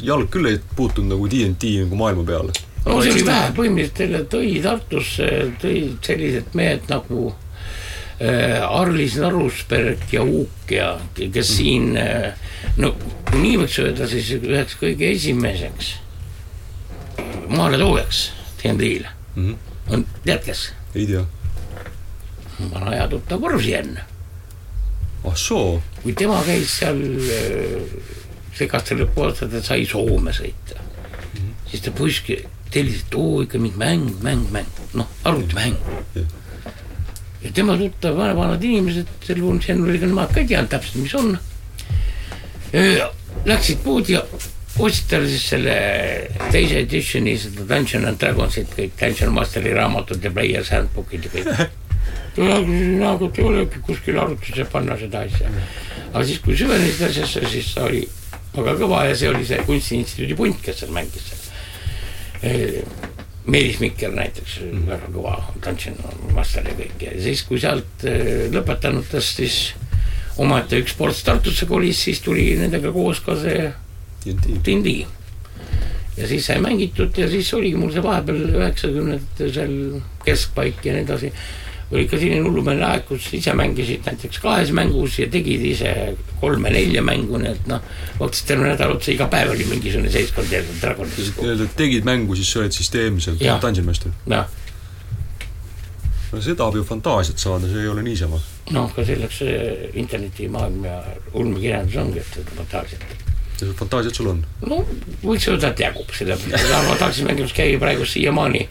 jalg küll ei puutunud nagu DNT nagu maailma peale. no see oli vähe, põhimõtteliselt tõi Tartusse, tõid sellised mehed nagu äh, Arlis Narusberg ja Uuk ja kes mm. siin äh, no kui nii võiks öelda, siis üheks kõige esimeseks maaletoojaks DNT-le mm -hmm. On, tead kes? ei tea. vana hea tuttav Vormsien. ah soo. kui tema käis seal äh, segaste lõpuaastate sai Soome sõita mm. -hmm. siis ta poiski tellis, et oo ikka mingi mäng, mäng, mäng, noh, arvutimäng yeah.. ja tema tuttav vanad inimesed, see oli ka nemad ka ei teadnud täpselt, mis on. Läksid poodi ja ostsid talle siis selle teise editioni seda Dungeon and Dragonsit, kõik Dungeon Masteri raamatud ja Player's Handbookid ja kõik. nagu ei olegi kuskil arvutusse panna seda asja. aga siis, kui süvenesid asjasse, siis ta oli väga kõva ja see oli see Kunstiinstituudi punt, kes seal mängis seal. Meelis Mikker näiteks mm., väga kõva tantsin master ja kõik ja siis, kui sealt eh, lõpetanutest siis omaette üks sports Tartusse kolis, siis tuli nendega koos ka see Tindi. ja siis sai mängitud ja siis oligi mul see vahepeal üheksakümnendate seal keskpaik ja nii edasi oli ikka selline hullumeelne aeg, kus ise mängisid näiteks kahes mängus ja tegid ise kolme-nelja mängu, nii et noh, vaatasid terve nädal otsa, iga päev oli mingisugune seltskond jälle Dragonis. nii-öelda tegid mängu, siis sa olid süsteemselt Master? jah. no see tahab ju fantaasiat saada, see ei ole niisama. noh, ka selleks internetimaailm ja ulmekirjandus ongi, et seda fantaasiat ja fantaasiat sul on? no võiks öelda, et jagub, sellepärast et Taksi mängimas käib praegu siiamaani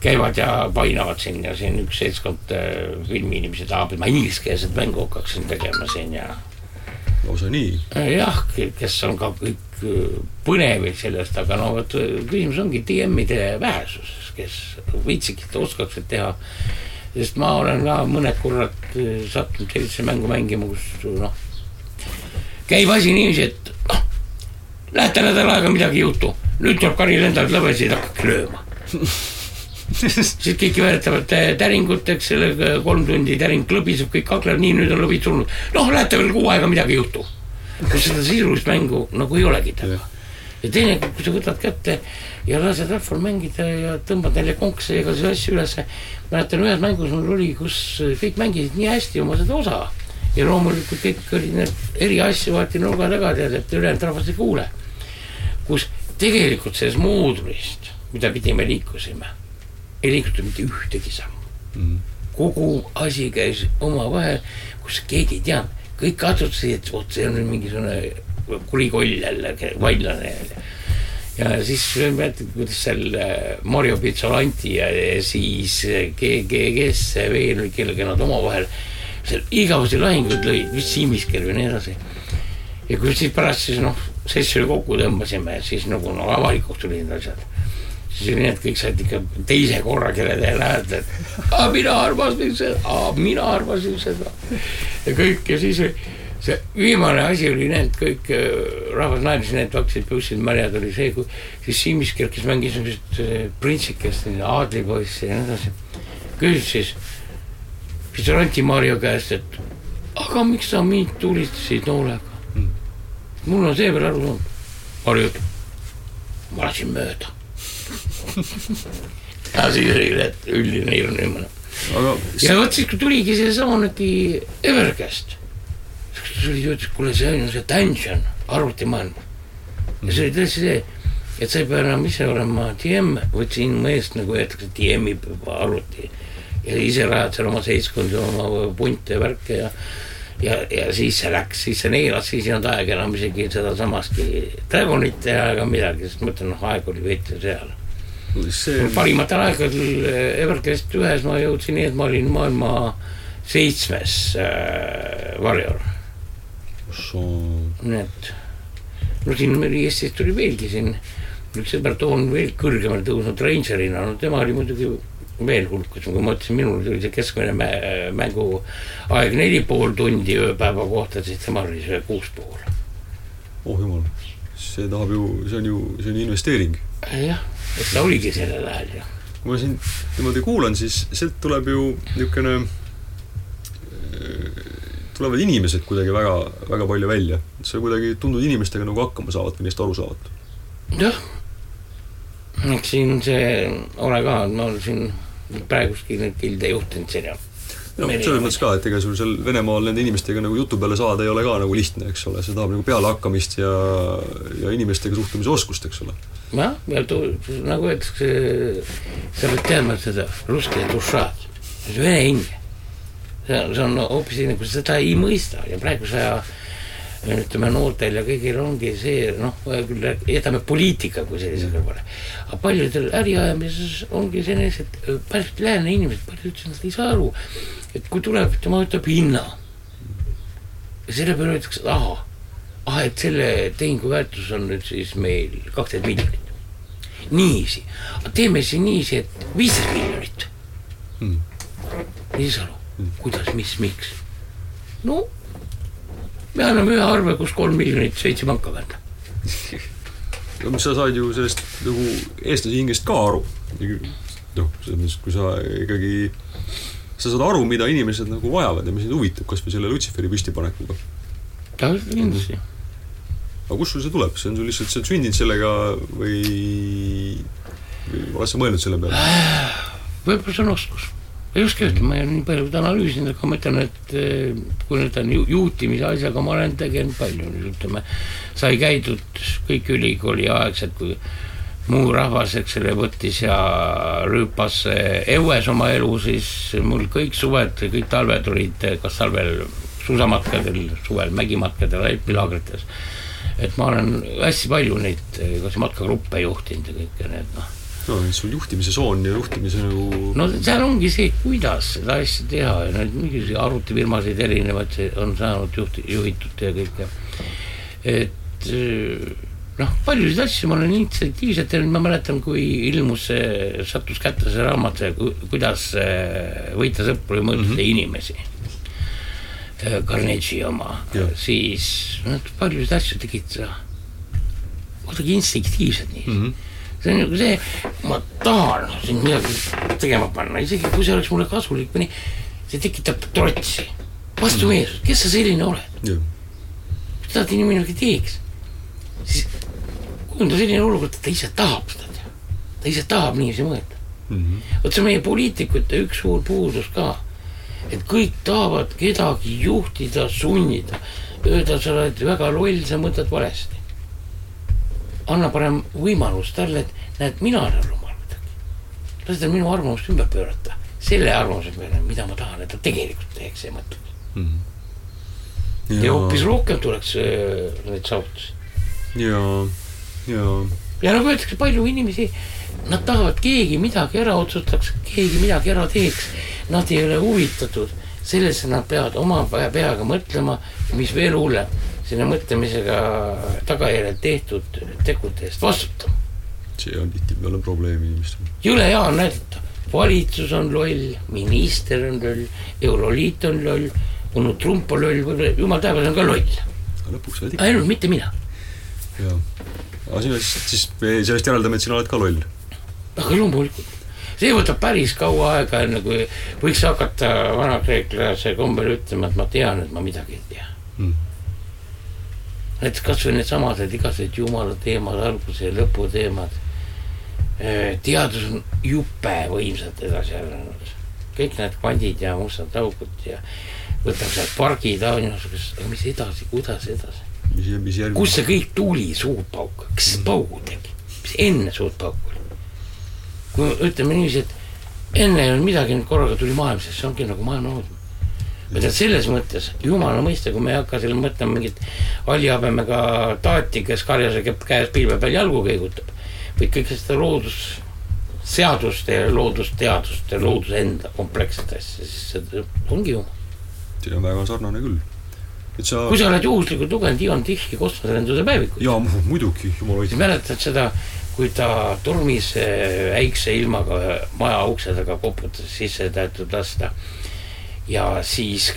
käivad ja painavad siin ja siin üks seltskond äh, filmiinimesi tahab, et ma ingliskeelset mängu hakkaksin tegema siin ja. lausa nii? Äh, jah, kes on ka kõik äh, põnevid sellest, aga no vot küsimus ongi DM-ide vähesuses, kes viitsiksid, oskaksid teha. sest ma olen ka mõned korrad sattunud sellisesse mängu mängima, kus noh, käib asi niiviisi, et Lähete nädal aega midagi ei juhtu, nüüd tuleb Kari lendab lõbesid, hakake lööma (laughs) siis kõik veeretavad täringut, eks selle kolm tundi täring klõbiseb, kõik kakleb, nii nüüd on lõvid surnud. noh, lähete veel kuu aega, midagi ei juhtu. seda sisulist mängu nagu ei olegi taga. ja teine, kui sa võtad kätte ja lased rahval mängida ja tõmbad neile konkse ja igasuguseid asju ülesse. mäletan ühes mängus mul oli, kus kõik mängisid nii hästi oma seda osa ja loomulikult kõik olid need eri asju vaati nurga taga, tead, et ülejäänud rahvas ei kuule. kus tegelikult sellest moodulist, mida pidi me liikusime, ei liigutud mitte ühtegi sammu mm. -hmm. kogu asi käis omavahel, kus keegi ei teadnud, kõik katsutasid, et vot see on nüüd mingisugune kurikoll jälle, vaidlane jälle ja siis mäletad, kuidas seal äh, Mario Pizzolanti ja, siis GG, kes veel, kellega nad omavahel seal igavesi lahinguid lõid, vist Siimisker või nii edasi. ja kui siis pärast siis noh, sessiooni kokku tõmbasime, siis nagu no avalikuks tulid need asjad. siis oli nii, et kõik said ikka teise korra, te näete, et mina arvasin seda, mina arvasin seda. ja kõik ja siis see viimane asi oli need kõik, äh, rahvas naeris, need hakkasid püssid märjad oli see, kui siis Siimisker, kes mängis niisugust äh, printsikest, aadlipoissi ja nii edasi, küsis siis siis Ranti Marju käest, et aga miks sa mind tulistasid noolega? Mm.. mul on seepeale aru saanud, Marju ütleb, ma lasin mööda. (laughs) Ja siis oli üldine hirm niimoodi aga.... ja vot siis, kui tuligi seesama nägi Ever käest, siis tuli ja ütles, kuule, see on ju see Dungeon, arvutimaailm. ja see oli tõesti see, et sa ei pea enam ise olema DM, vaid siin mu eest nagu öeldakse, DM-i arvuti ja ise rajad seal oma seltskondi, oma punte ja värke ja ja, ja siis see läks, siis see neelas, siis ei olnud aega enam isegi sedasamaski Dragonit teha ega midagi, sest ma ütlen, noh, aeg oli veidi seal. See.... parimatel aegadel Evercast ühes ma jõudsin nii, et ma olin maailma seitsmes äh, varjur. nii et, no siin meil Eestis tuli veelgi siin üks sõber toon veel kõrgemale tõusnud Rangerina, no tema oli muidugi veel hulkus, kui ma ütlesin, minul tuli see keskmine mä- mänguaeg neli pool tundi ööpäeva kohta, siis temal oli see kuus pool. oh jumal, see tahab ju, see on ju, see on investeering. jah, et ta oligi sellel ajal ju. kui ma siin niimoodi kuulan, siis sealt tuleb ju niisugune, tulevad inimesed kuidagi väga, väga palju välja. sa kuidagi tundud inimestega nagu hakkama saavad või neist aru saavad. jah, eks siin see ole ka, ma olen siin praeguski neid gilde juhtinud siin ja no selles mõttes ka, et ega sul seal Venemaal nende inimestega nagu jutu peale saada ei ole ka nagu lihtne, eks ole, see tahab nagu pealehakkamist ja, ja inimestega suhtlemise oskust, eks ole. jah, ja tu-, nagu öeldakse, sa pead teadma seda russki dušaad, see vene hing. see on, see on hoopis sa seda ei mõista ja praeguse aja ütleme noortel ja kõigil ongi see noh, küll jätame poliitika kui sellise kõrvale, aga paljudel äriajamises ongi sellised öö, päris lääne inimesed, paljud ütlesid, nad ei saa aru, et kui tuleb, tema ütleb hinna. ja selle peale öeldakse, et ahah, ah et selle tehingu väärtus on nüüd siis meil kaksteist miljonit. niiviisi, teeme siis niiviisi, et viisteist miljonit Mm. ei saa aru, kuidas, mis, miks? no me anname ühe arve, kus kolm miljonit seitse panka kanda. (laughs) no mis sa saad ju sellest nagu eestlase hingest ka aru. noh, selles mõttes, kui sa ikkagi, sa saad aru, mida inimesed nagu vajavad ja mis neid huvitab, kas või selle Lutsiferi püstipanekuga. kindlasti, aga kust sul see tuleb, see on sul lihtsalt, sa oled sündinud sellega või, või oled sa mõelnud selle peale? võib-olla see on oskus. Ei oska öelda, ma ei ole nii palju analüüsinud, aga ma ütlen, et eh, kui nüüd on ju- juhtimise asjaga, ma olen tegelenud palju, ütleme, sai käidud kõik ülikooli aegsed, kui muu rahvas, eks ole, võttis ja rüüpas õues oma elu, siis mul kõik suved, kõik talved olid eh, kas talvel suusamatkadel, suvel mägimatkadel, alpilaagrites. et ma olen hästi palju neid eh, kas matkagruppe juhtinud ja kõike need noh no sul juhtimise soon ja juhtimise nagu no seal ongi see, kuidas seda asja teha ja neid mingisuguseid arvutifirmasid erinevaid on saanud juhti-, juhitud ja kõike. et eh, noh, paljusid asju ma olen initsiatiivselt teinud, ma mäletan, kui ilmus see, sattus kätte see raamat, kuidas eh, võita sõpru ja mõjutada mm -hmm. inimesi. Carnegie oma siis nad paljusid asju tegid seda kuidagi instinktiivselt nii mm. -hmm see on nagu see, ma tahan sind midagi tegema panna, isegi kui see oleks mulle kasulik või nii, see tekitab trotsi, vastumeelsust, kes sa selline oled, kui tahad inimene teeks, siis kujunda selline olukord, et ta ise tahab seda teha, ta ise tahab niiviisi mõelda. vot see on meie poliitikute üks suur puudus ka, et kõik tahavad kedagi juhtida, sunnida, öelda, sa oled väga loll, sa mõtled valesti. Anna parem võimalus talle, et näed, mina olen rumal midagi. lase tal minu arvamust ümber pöörata, selle arvamuse peale, mida ma tahan, et ta tegelikult teeks ja mõtleks. ja hoopis rohkem tuleks äh, neid saavutusi. ja, ja ja nagu öeldakse, palju inimesi, nad tahavad, keegi midagi ära otsustaks, keegi midagi ära teeks. Nad ei ole huvitatud sellesse, nad peavad oma pea- peaga mõtlema, mis veel hullem, selle mõtlemisega tagajärjel tehtud tegude eest vastutama. see on tihtipeale probleem inimestel. jõle hea on näidata, valitsus on loll, minister on loll, Euroliit on loll, onu Trump on loll, võib-olla jumal teab, see on ka loll, aga lõpuks oled ikka, ainult mitte mina. jaa. aga sina siis, siis sellest järeldame, et sina oled ka loll. aga loomulikult, see võtab päris kaua aega, enne kui võiks hakata vanakreeklase kombel ütlema, et ma tean, et ma midagi ei tea Mm. Näiteks kasvõi needsamased igasugused jumala teemad, alguse ja lõpu teemad. teadus on jupe võimsalt edasi arenenud, kõik need kvandid ja mustad augud ja võtab sealt pargid, aga mis edasi, kuidas edasi, kust see kõik tuli, suurpauk, kes see paugu tegi, mis enne suurt pauku oli? kui ütleme niiviisi, et enne ei olnud midagi, nüüd korraga tuli maailm, sest see ongi nagu maailma loodus. Ma tean selles mõttes, jumala mõista, kui me ei hakka selle mõtlema mingit hallihabemega taati, kes karjase kepp käes pilve peal jalgu kõigutab, vaid kõike seda loodusseaduste ja loodusteaduste looduse enda kompleksset asja, siis see ongi jumal. see on väga sarnane küll. et sa kui sa oled juhuslikult lugenud Ivan Tihhi kosmoselenduse päevikut, jaa, muidugi, jumala siis hoidja. mäletad seda, kui ta tormis äh, väikse ilmaga maja ukse taga koputas sisse tahetud lasta ja siis,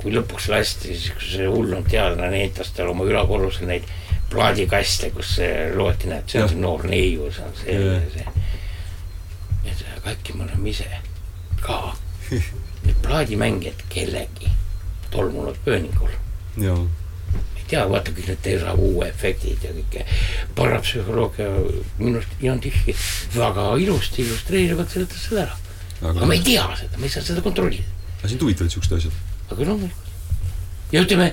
kui lõpuks lasti, siis see hullum teadlane näitas talle oma ülakorrusel neid plaadikaste, kus loeti, näed, see on see noor neiu, see on see, see. et aga äkki me oleme ise ka (laughs) need plaadimängijad kellegi tolmunud pööningul. ei tea, vaata kõik need déjà vu efektid ja kõike parapsühholoogia minu arust Jan Tihhi väga ilusti illustreerivalt seletas seda ära. aga ma ei tea seda, ma ei saa seda kontrollida aga sind huvitavad siuksed asjad? aga loomulikult. ja ütleme,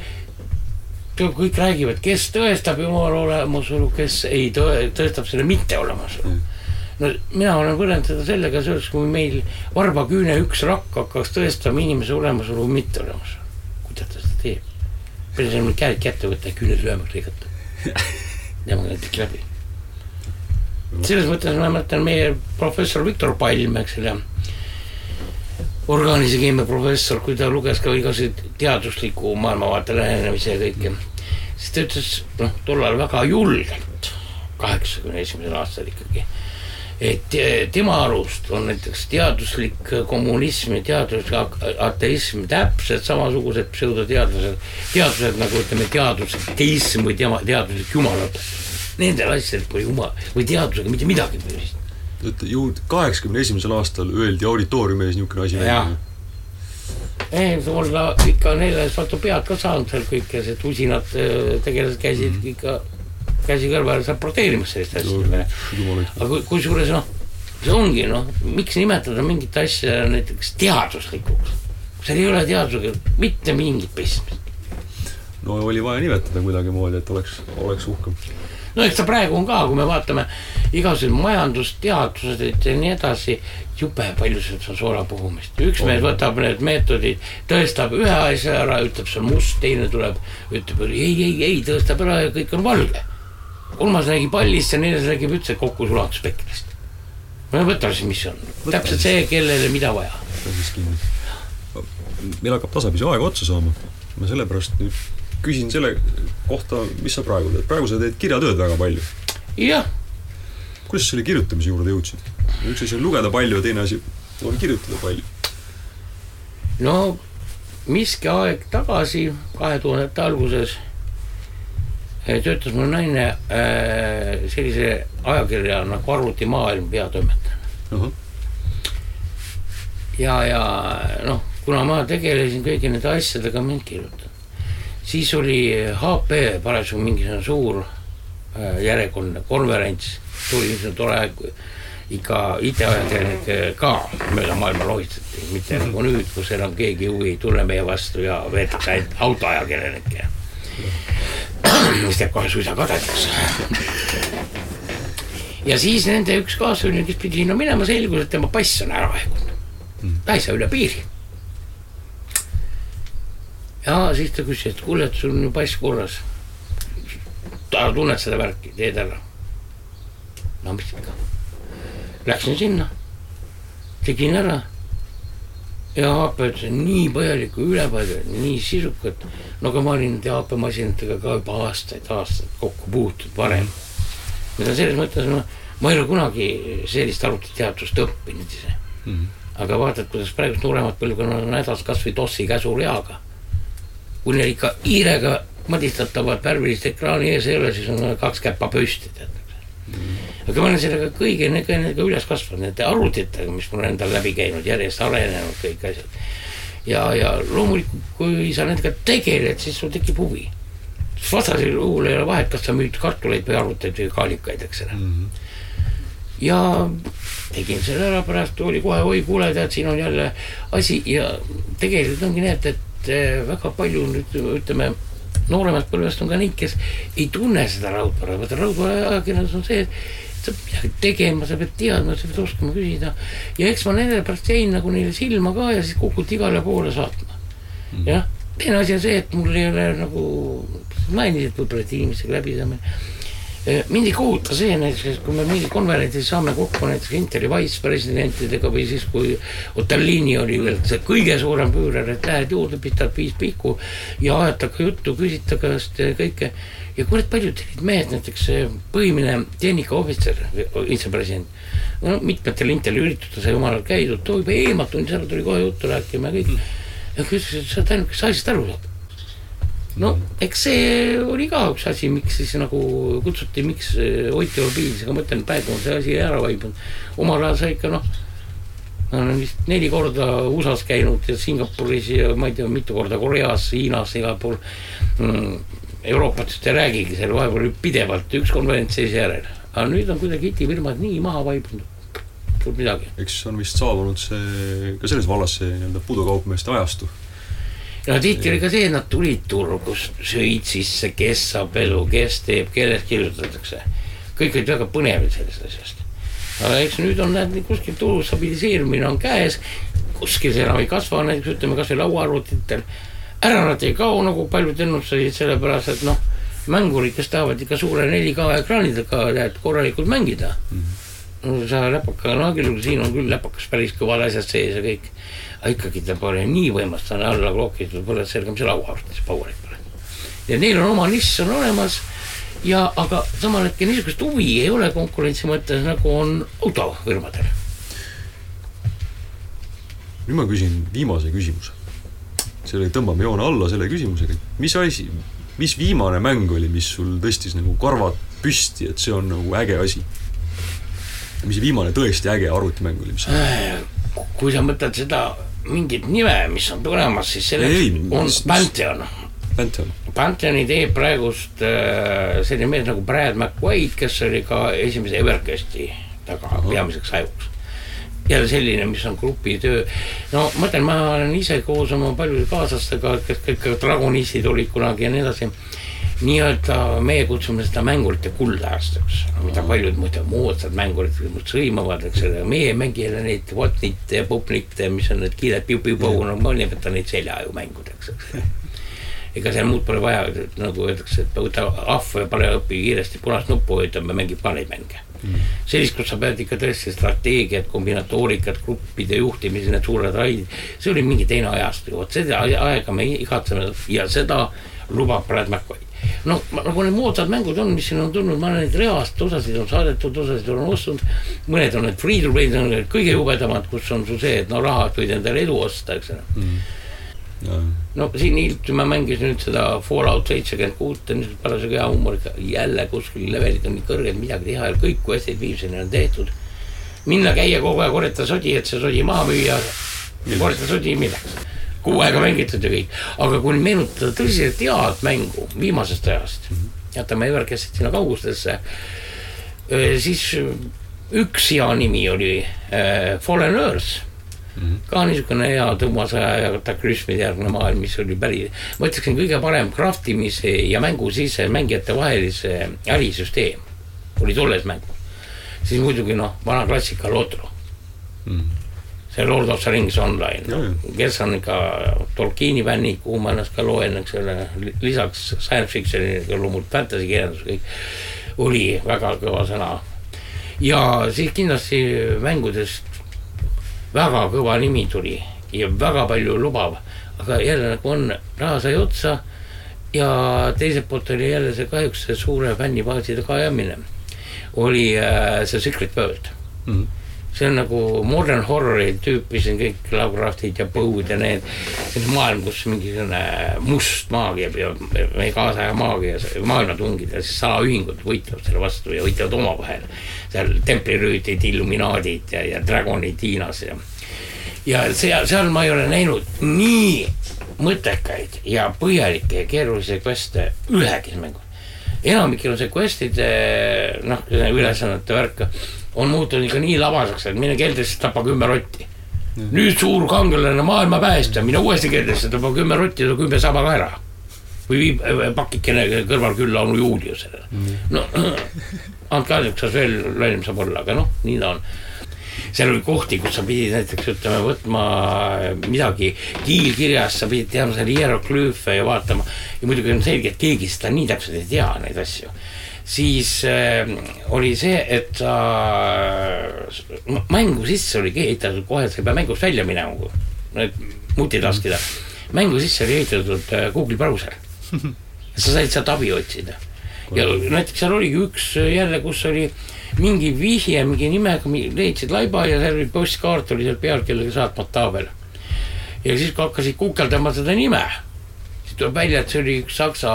kõik räägivad, kes tõestab jumala olemasolu, kes ei tõe, tõestab selle mitteolemasolu mm. no mina olen võrrelnud seda sellega seoses, kui meil varbaküüne üks rakk hakkaks tõestama inimese olemasolu või mitteolemasolu. kuidas ta seda teeb? selle käed kätte võtta ja küüned lühemaks lõigata. temaga näiteks läbi. (laughs) selles mõttes ma mäletan meie professor Viktor Palm, eks ole orgaanilise keemia professor, kui ta luges ka igasuguseid teadusliku maailmavaate lähenemise ja kõike, siis ta ütles, noh, tollal väga julgelt, kaheksakümne esimesel aastal ikkagi, et tema arust on näiteks teaduslik kommunism ja teaduslik ateism täpselt samasugused pseudoteadlased, teadused nagu ütleme, teaduslik teism või teaduslik jumalatus. Nendel asjadel pole jumal või teadusega mitte midagi püsist et ju kaheksakümne esimesel aastal öeldi auditooriumi ees niisugune asi välja. ei, olla ikka neile satu pead ka saanud seal kõik ja see usinad äh, tegelased käisid mm -hmm. ikka käsi kõrval raporteerimas sellist asja. aga kusjuures noh, see ongi noh, miks nimetada mingit asja näiteks teaduslikuks, seal ei ole teadusega mitte mingit pistmist. no oli vaja nimetada kuidagimoodi, et oleks, oleks uhkem no eks ta praegu on ka, kui me vaatame igasugused majandusteadused ja nii edasi, jube palju sealt on soola puhumist. üks mees võtab need meetodid, tõestab ühe asja ära, ütleb see on must, teine tuleb, ütleb ei, ei, ei, tõestab ära ja kõik on valge. kolmas räägib pallist ja neljas räägib üldse kokku ulatusspektrist. no võta siis, mis on, täpselt see, kellele mida vaja. meil hakkab tasapisi aeg otsa saama, ma sellepärast nüüd küsin selle kohta, mis sa praegu teed, praegu sa teed kirjatööd väga palju. jah. kuidas sa selle kirjutamise juurde jõudsid? üks asi on lugeda palju teine asi on kirjutada palju. no miski aeg tagasi, kahe tuhandete alguses eh, töötas mul naine äh, sellise ajakirja nagu Arvutimaailm peatoimetajana uh. -huh. ja, ja noh, kuna ma tegelesin kõigi nende asjadega, mind kirjutada siis oli HP parasjagu mingisugune suur äh, järjekordne konverents, tuli niisugune tore ikka IT-ajakirjanikke ka mööda maailma lohistati, mitte mm -hmm. nagu nüüd, kus enam keegi huvi ei tunne meie vastu ja veetakse ainult autoajakirjanikke. (clears throat) mis teeb kohe suisa kadedaks. ja siis nende üks kaaslane, kes pidi sinna minema, selgus, et tema pass on ära aegunud. ta ei saa üle piiri ja siis ta küsis, et kuule, et sul on ju pass korras. ta tunneb seda värki, teed ära. no mis ikka. Läksin sinna, tegin ära. ja HP ütles, nii põhjalikku ülepääsu, nii sisukat. no aga ma olin nende HP masinatega ka juba aastaid, aastaid kokku puutunud varem. mida selles mõttes ma, ma ei ole kunagi sellist arvutiteadust õppinud ise mm. -hmm. aga vaatad, kuidas praegused nooremad põlvkonnad on hädas kasvõi DOS-i käsureaga kui neil ikka hiirega madistatavat värvilist ekraani ees ei ole, siis on kaks käppa püsti, tead aga ma olen sellega kõige nendega üles kasvanud, nende arvutitega, mis mul endal läbi käinud, järjest arenenud kõik asjad. ja, ja loomulikult, kui sa nendega tegeled, siis sul tekib huvi. vastasel juhul ei ole vahet, kas sa müüd kartuleid või arvuteid või kaalikaid, eks ole mm. -hmm ja tegin selle ära, pärast oli kohe, oi kuule, tead, siin on jälle asi ja tegelikult ongi nii, et, et et eh, väga palju nüüd ütleme, nooremast põlvest on ka neid, kes ei tunne seda raudvara, vaata raudvara ajakirjandus on see, et sa pead midagi tegema, sa pead teadma, sa pead oskama küsida. ja eks ma nende pärast jäin nagu neile silma ka ja siis kukuti igale poole saatma. Mm.. jah, teine asi on see, et mul ei ole nagu, mainisid võib-olla, et inimestega läbi saamine mind ei kohuta see näiteks, kui me mingi konverentsil saame kokku näiteks Interi vicepresidentidega või siis, kui Otellini oli veel see kõige suurem püürer, et lähed juurde, pistad viis pihku ja ajad temaga juttu, küsid ta käest kõike. ja kurat, paljud olid mehed, näiteks põhimine tehnikaohvitser, vicepresident, no mitmetel Interi üritustel ajal käidud, too juba eematunud, seal tuli kohe juttu rääkima ja kõik. ja küsis, et sa oled ainuke, kes asjast aru saad no eks see oli ka üks asi, miks siis nagu kutsuti, miks Ott Orbiilis, aga ma ütlen, praegu on see asi ära vaibunud. omal ajal sai ikka noh, ma olen vist neli korda USA-s käinud ja Singapuris ja ma ei tea, mitu korda Koreas, Hiinas, igal pool mm,. Euroopat ei räägigi, seal vahepeal oli pidevalt üks konverents sees järel, aga nüüd on kuidagi itifirmad nii maha vaibunud pole midagi. eks on vist saabunud see, ka selles vallas see nii-öelda pudukaupmeeste ajastu no tihti oli ka see, et nad tulid turgu, sõid sisse, kes saab elu, kes teeb, kellest kirjutatakse. kõik olid väga põnevad sellest asjast. aga eks nüüd on näed, kuskil turu stabiliseerumine on käes, kuskil see enam ei kasva, näiteks ütleme kasvõi lauaarvutitel. ära nad ei kao, nagu paljud ennustasid, sellepärast et noh, mängurid, kes tahavad ikka suure 4K ekraanidega tead korralikult mängida mm. -hmm. no sa läpaka naagil, siin on küll läpakas päris kõvad asjad sees ja kõik aga ikkagi ta pole nii võimas, ta on alla klookitud, põled selga, mis lauaarvutis power'id pole. ja neil on oma nišš on olemas ja aga samal hetkel niisugust huvi ei ole konkurentsi mõttes, nagu on autofirmadel. nüüd ma küsin viimase küsimuse. selle, tõmbame joone alla selle küsimusega, mis asi, mis viimane mäng oli, mis sul tõstis nagu karvad püsti, et see on nagu äge asi? mis viimane tõesti äge arvutimäng oli, mis kui sa mõtled seda mingit nime, mis on tulemas, siis selleks ei, on mis, Pantheon. Pantheon. Pantheoni teeb praegust äh, selline mees nagu Brad McQuaid, kes oli ka esimese Evercasti taga Aha. peamiseks ajuks. jälle selline, mis on grupitöö. no ma ütlen, ma olen ise koos oma paljude kaaslastega, kes kõik dragonistid olid kunagi ja nii edasi nii-öelda meie kutsume seda mängurite kuldajastaks, mida paljud muidu moodsad mängurid sõimavad, eks ole, meie mängime neid Whatnitte ja Popnitte, mis on need kiired piu-piu-põu, no ma nimetan neid seljaaju-mängudeks, eks ole. (laughs) Ega seal muud pole vaja, nagu öeldakse, et võta ahv ja pane õpi kiiresti punast nuppu, ütleme, mängib panemänge mm.. Sellist, kus sa pead ikka tõesti strateegiat, kombinatoorikat, gruppide juhtimise, need suured raidid, see oli mingi teine ajastu, vot seda aega me igatseme ja seda lubab Brad McQuaid noh, nagu need moodsad mängud on, mis siin on tulnud, ma olen neid reaalselt, osasid on saadetud, osasid olen ostnud. mõned on need free to play'd on need kõige jubedamad, kus on sul see, et no rahast võid endale edu osta, eks ole. Mm.. Ja. no siin hiljuti ma mängisin nüüd seda Fallout seitsekümmend kuut, niisugust parasjagu hea huumoriga, jälle kuskil levelid on nii kõrged, midagi teha ei ole, kõik quest'id viimseni on tehtud. minna, käia kogu aeg, korjata sodi, et see sodi maha müüa, korjata sodi, milleks kuu aega mängitud ja kõik, aga kui meenutada tõsiselt head mängu viimasest ajast mm, -hmm. jätame Evercastit sinna kaugustesse, siis üks hea nimi oli äh, Fallen Earth mm. -hmm. ka niisugune hea tõmmasaja ja kataklüsmide järgne maailm, mis oli päris, ma ütleksin, kõige parem craft imise ja mängu sisse mängijate vahelise ärisüsteem oli tolles mängus. siis muidugi noh, vana klassika Lotro mm. -hmm see Lord of the Rings online no,, kes on ikka Tolkieni fännid, kuhu ma ennast ka loen, eks ole, lisaks science fiction'i loomulikult fantasy kirjandus, kõik oli väga kõva sõna. ja siis kindlasti mängudest väga kõva nimi tuli ja väga palju lubav, aga jälle nagu on, raha sai otsa ja teiselt poolt oli jälle see kahjuks see suure fännibaasi tagaajamine, oli äh, see Secret World. Mm. -hmm see on nagu modern horror'i tüüpi siin kõik Lovecraftid ja Poe'd ja need, see maailm, kus mingisugune must maagia ja meie kaasaja maagia, maailmatungid ja siis salaühingud võitlevad selle vastu ja võitlevad omavahel. seal templirüütid, illuminaadid ja, ja dragonid Hiinas ja, ja seal, seal ma ei ole näinud nii mõttekaid ja põhjalikke ja keerulisi quest'e ühegi mängus. Enamikul on see quest'ide noh, ülesannete värk on muutunud ikka nii labaseks, et mine keldrisse, tapa kümme rotti. nüüd suur kangelane, maailma päästja, mine uuesti keldrisse, tapa kümme rotti, too kümme saba ka ära. või viib äh, pakikene kõrval külla onu Juliusele. no (clears throat) andke andeks, kas veel lollem saab olla, aga noh, nii ta on seal oli kohti, kus sa pidid näiteks ütleme võtma midagi kiilkirjas, sa pidid teadma seal hieroglüüfe ja vaatama. ja muidugi on selge, et keegi seda nii täpselt ei tea, neid asju siis äh, oli see, et sa äh, mängu sisse oli ehitatud kohe, sa ei pea mängust välja minema, need multitask'ida. mängu sisse oli ehitatud äh, Google'i brauser. (laughs) sa said sealt abi otsida ja näiteks seal oligi üks äh, jälle, kus oli mingi vihje mingi nimega, leidsid laiba ja seal oli postkaart oli seal peal, kellega saatmata tabel. ja siis, hakkasid guugeldama seda nime tuleb välja, et see oli üks saksa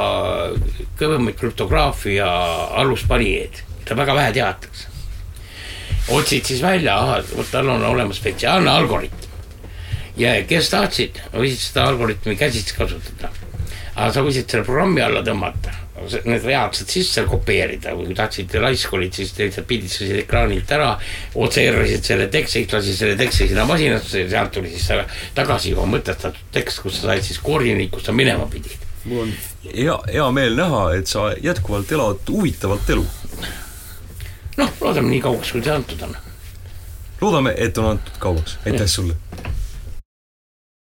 kõvemaid krüptograafia aluspanijaid, mida väga vähe teatakse. otsid siis välja, ahah, vot tal on olemas spetsiaalne algoritm. ja kes tahtsid, võisid seda algoritmi käsitsi kasutada. aga sa võisid selle programmi alla tõmmata need read saad sisse kopeerida või kui tahtsid laisk olid, siis lihtsalt pildistasid ekraanilt ära. otse errasid selle teksti, lasid selle teksti sinna masinasse ja sealt tuli siis tagasi juba mõtestatud tekst, kus sa said siis koordinaadid, kus sa minema pidid. mul on hea, hea meel näha, et sa jätkuvalt elad huvitavat elu. noh, loodame nii kauaks, kui see antud on. loodame, et on antud kauaks, aitäh sulle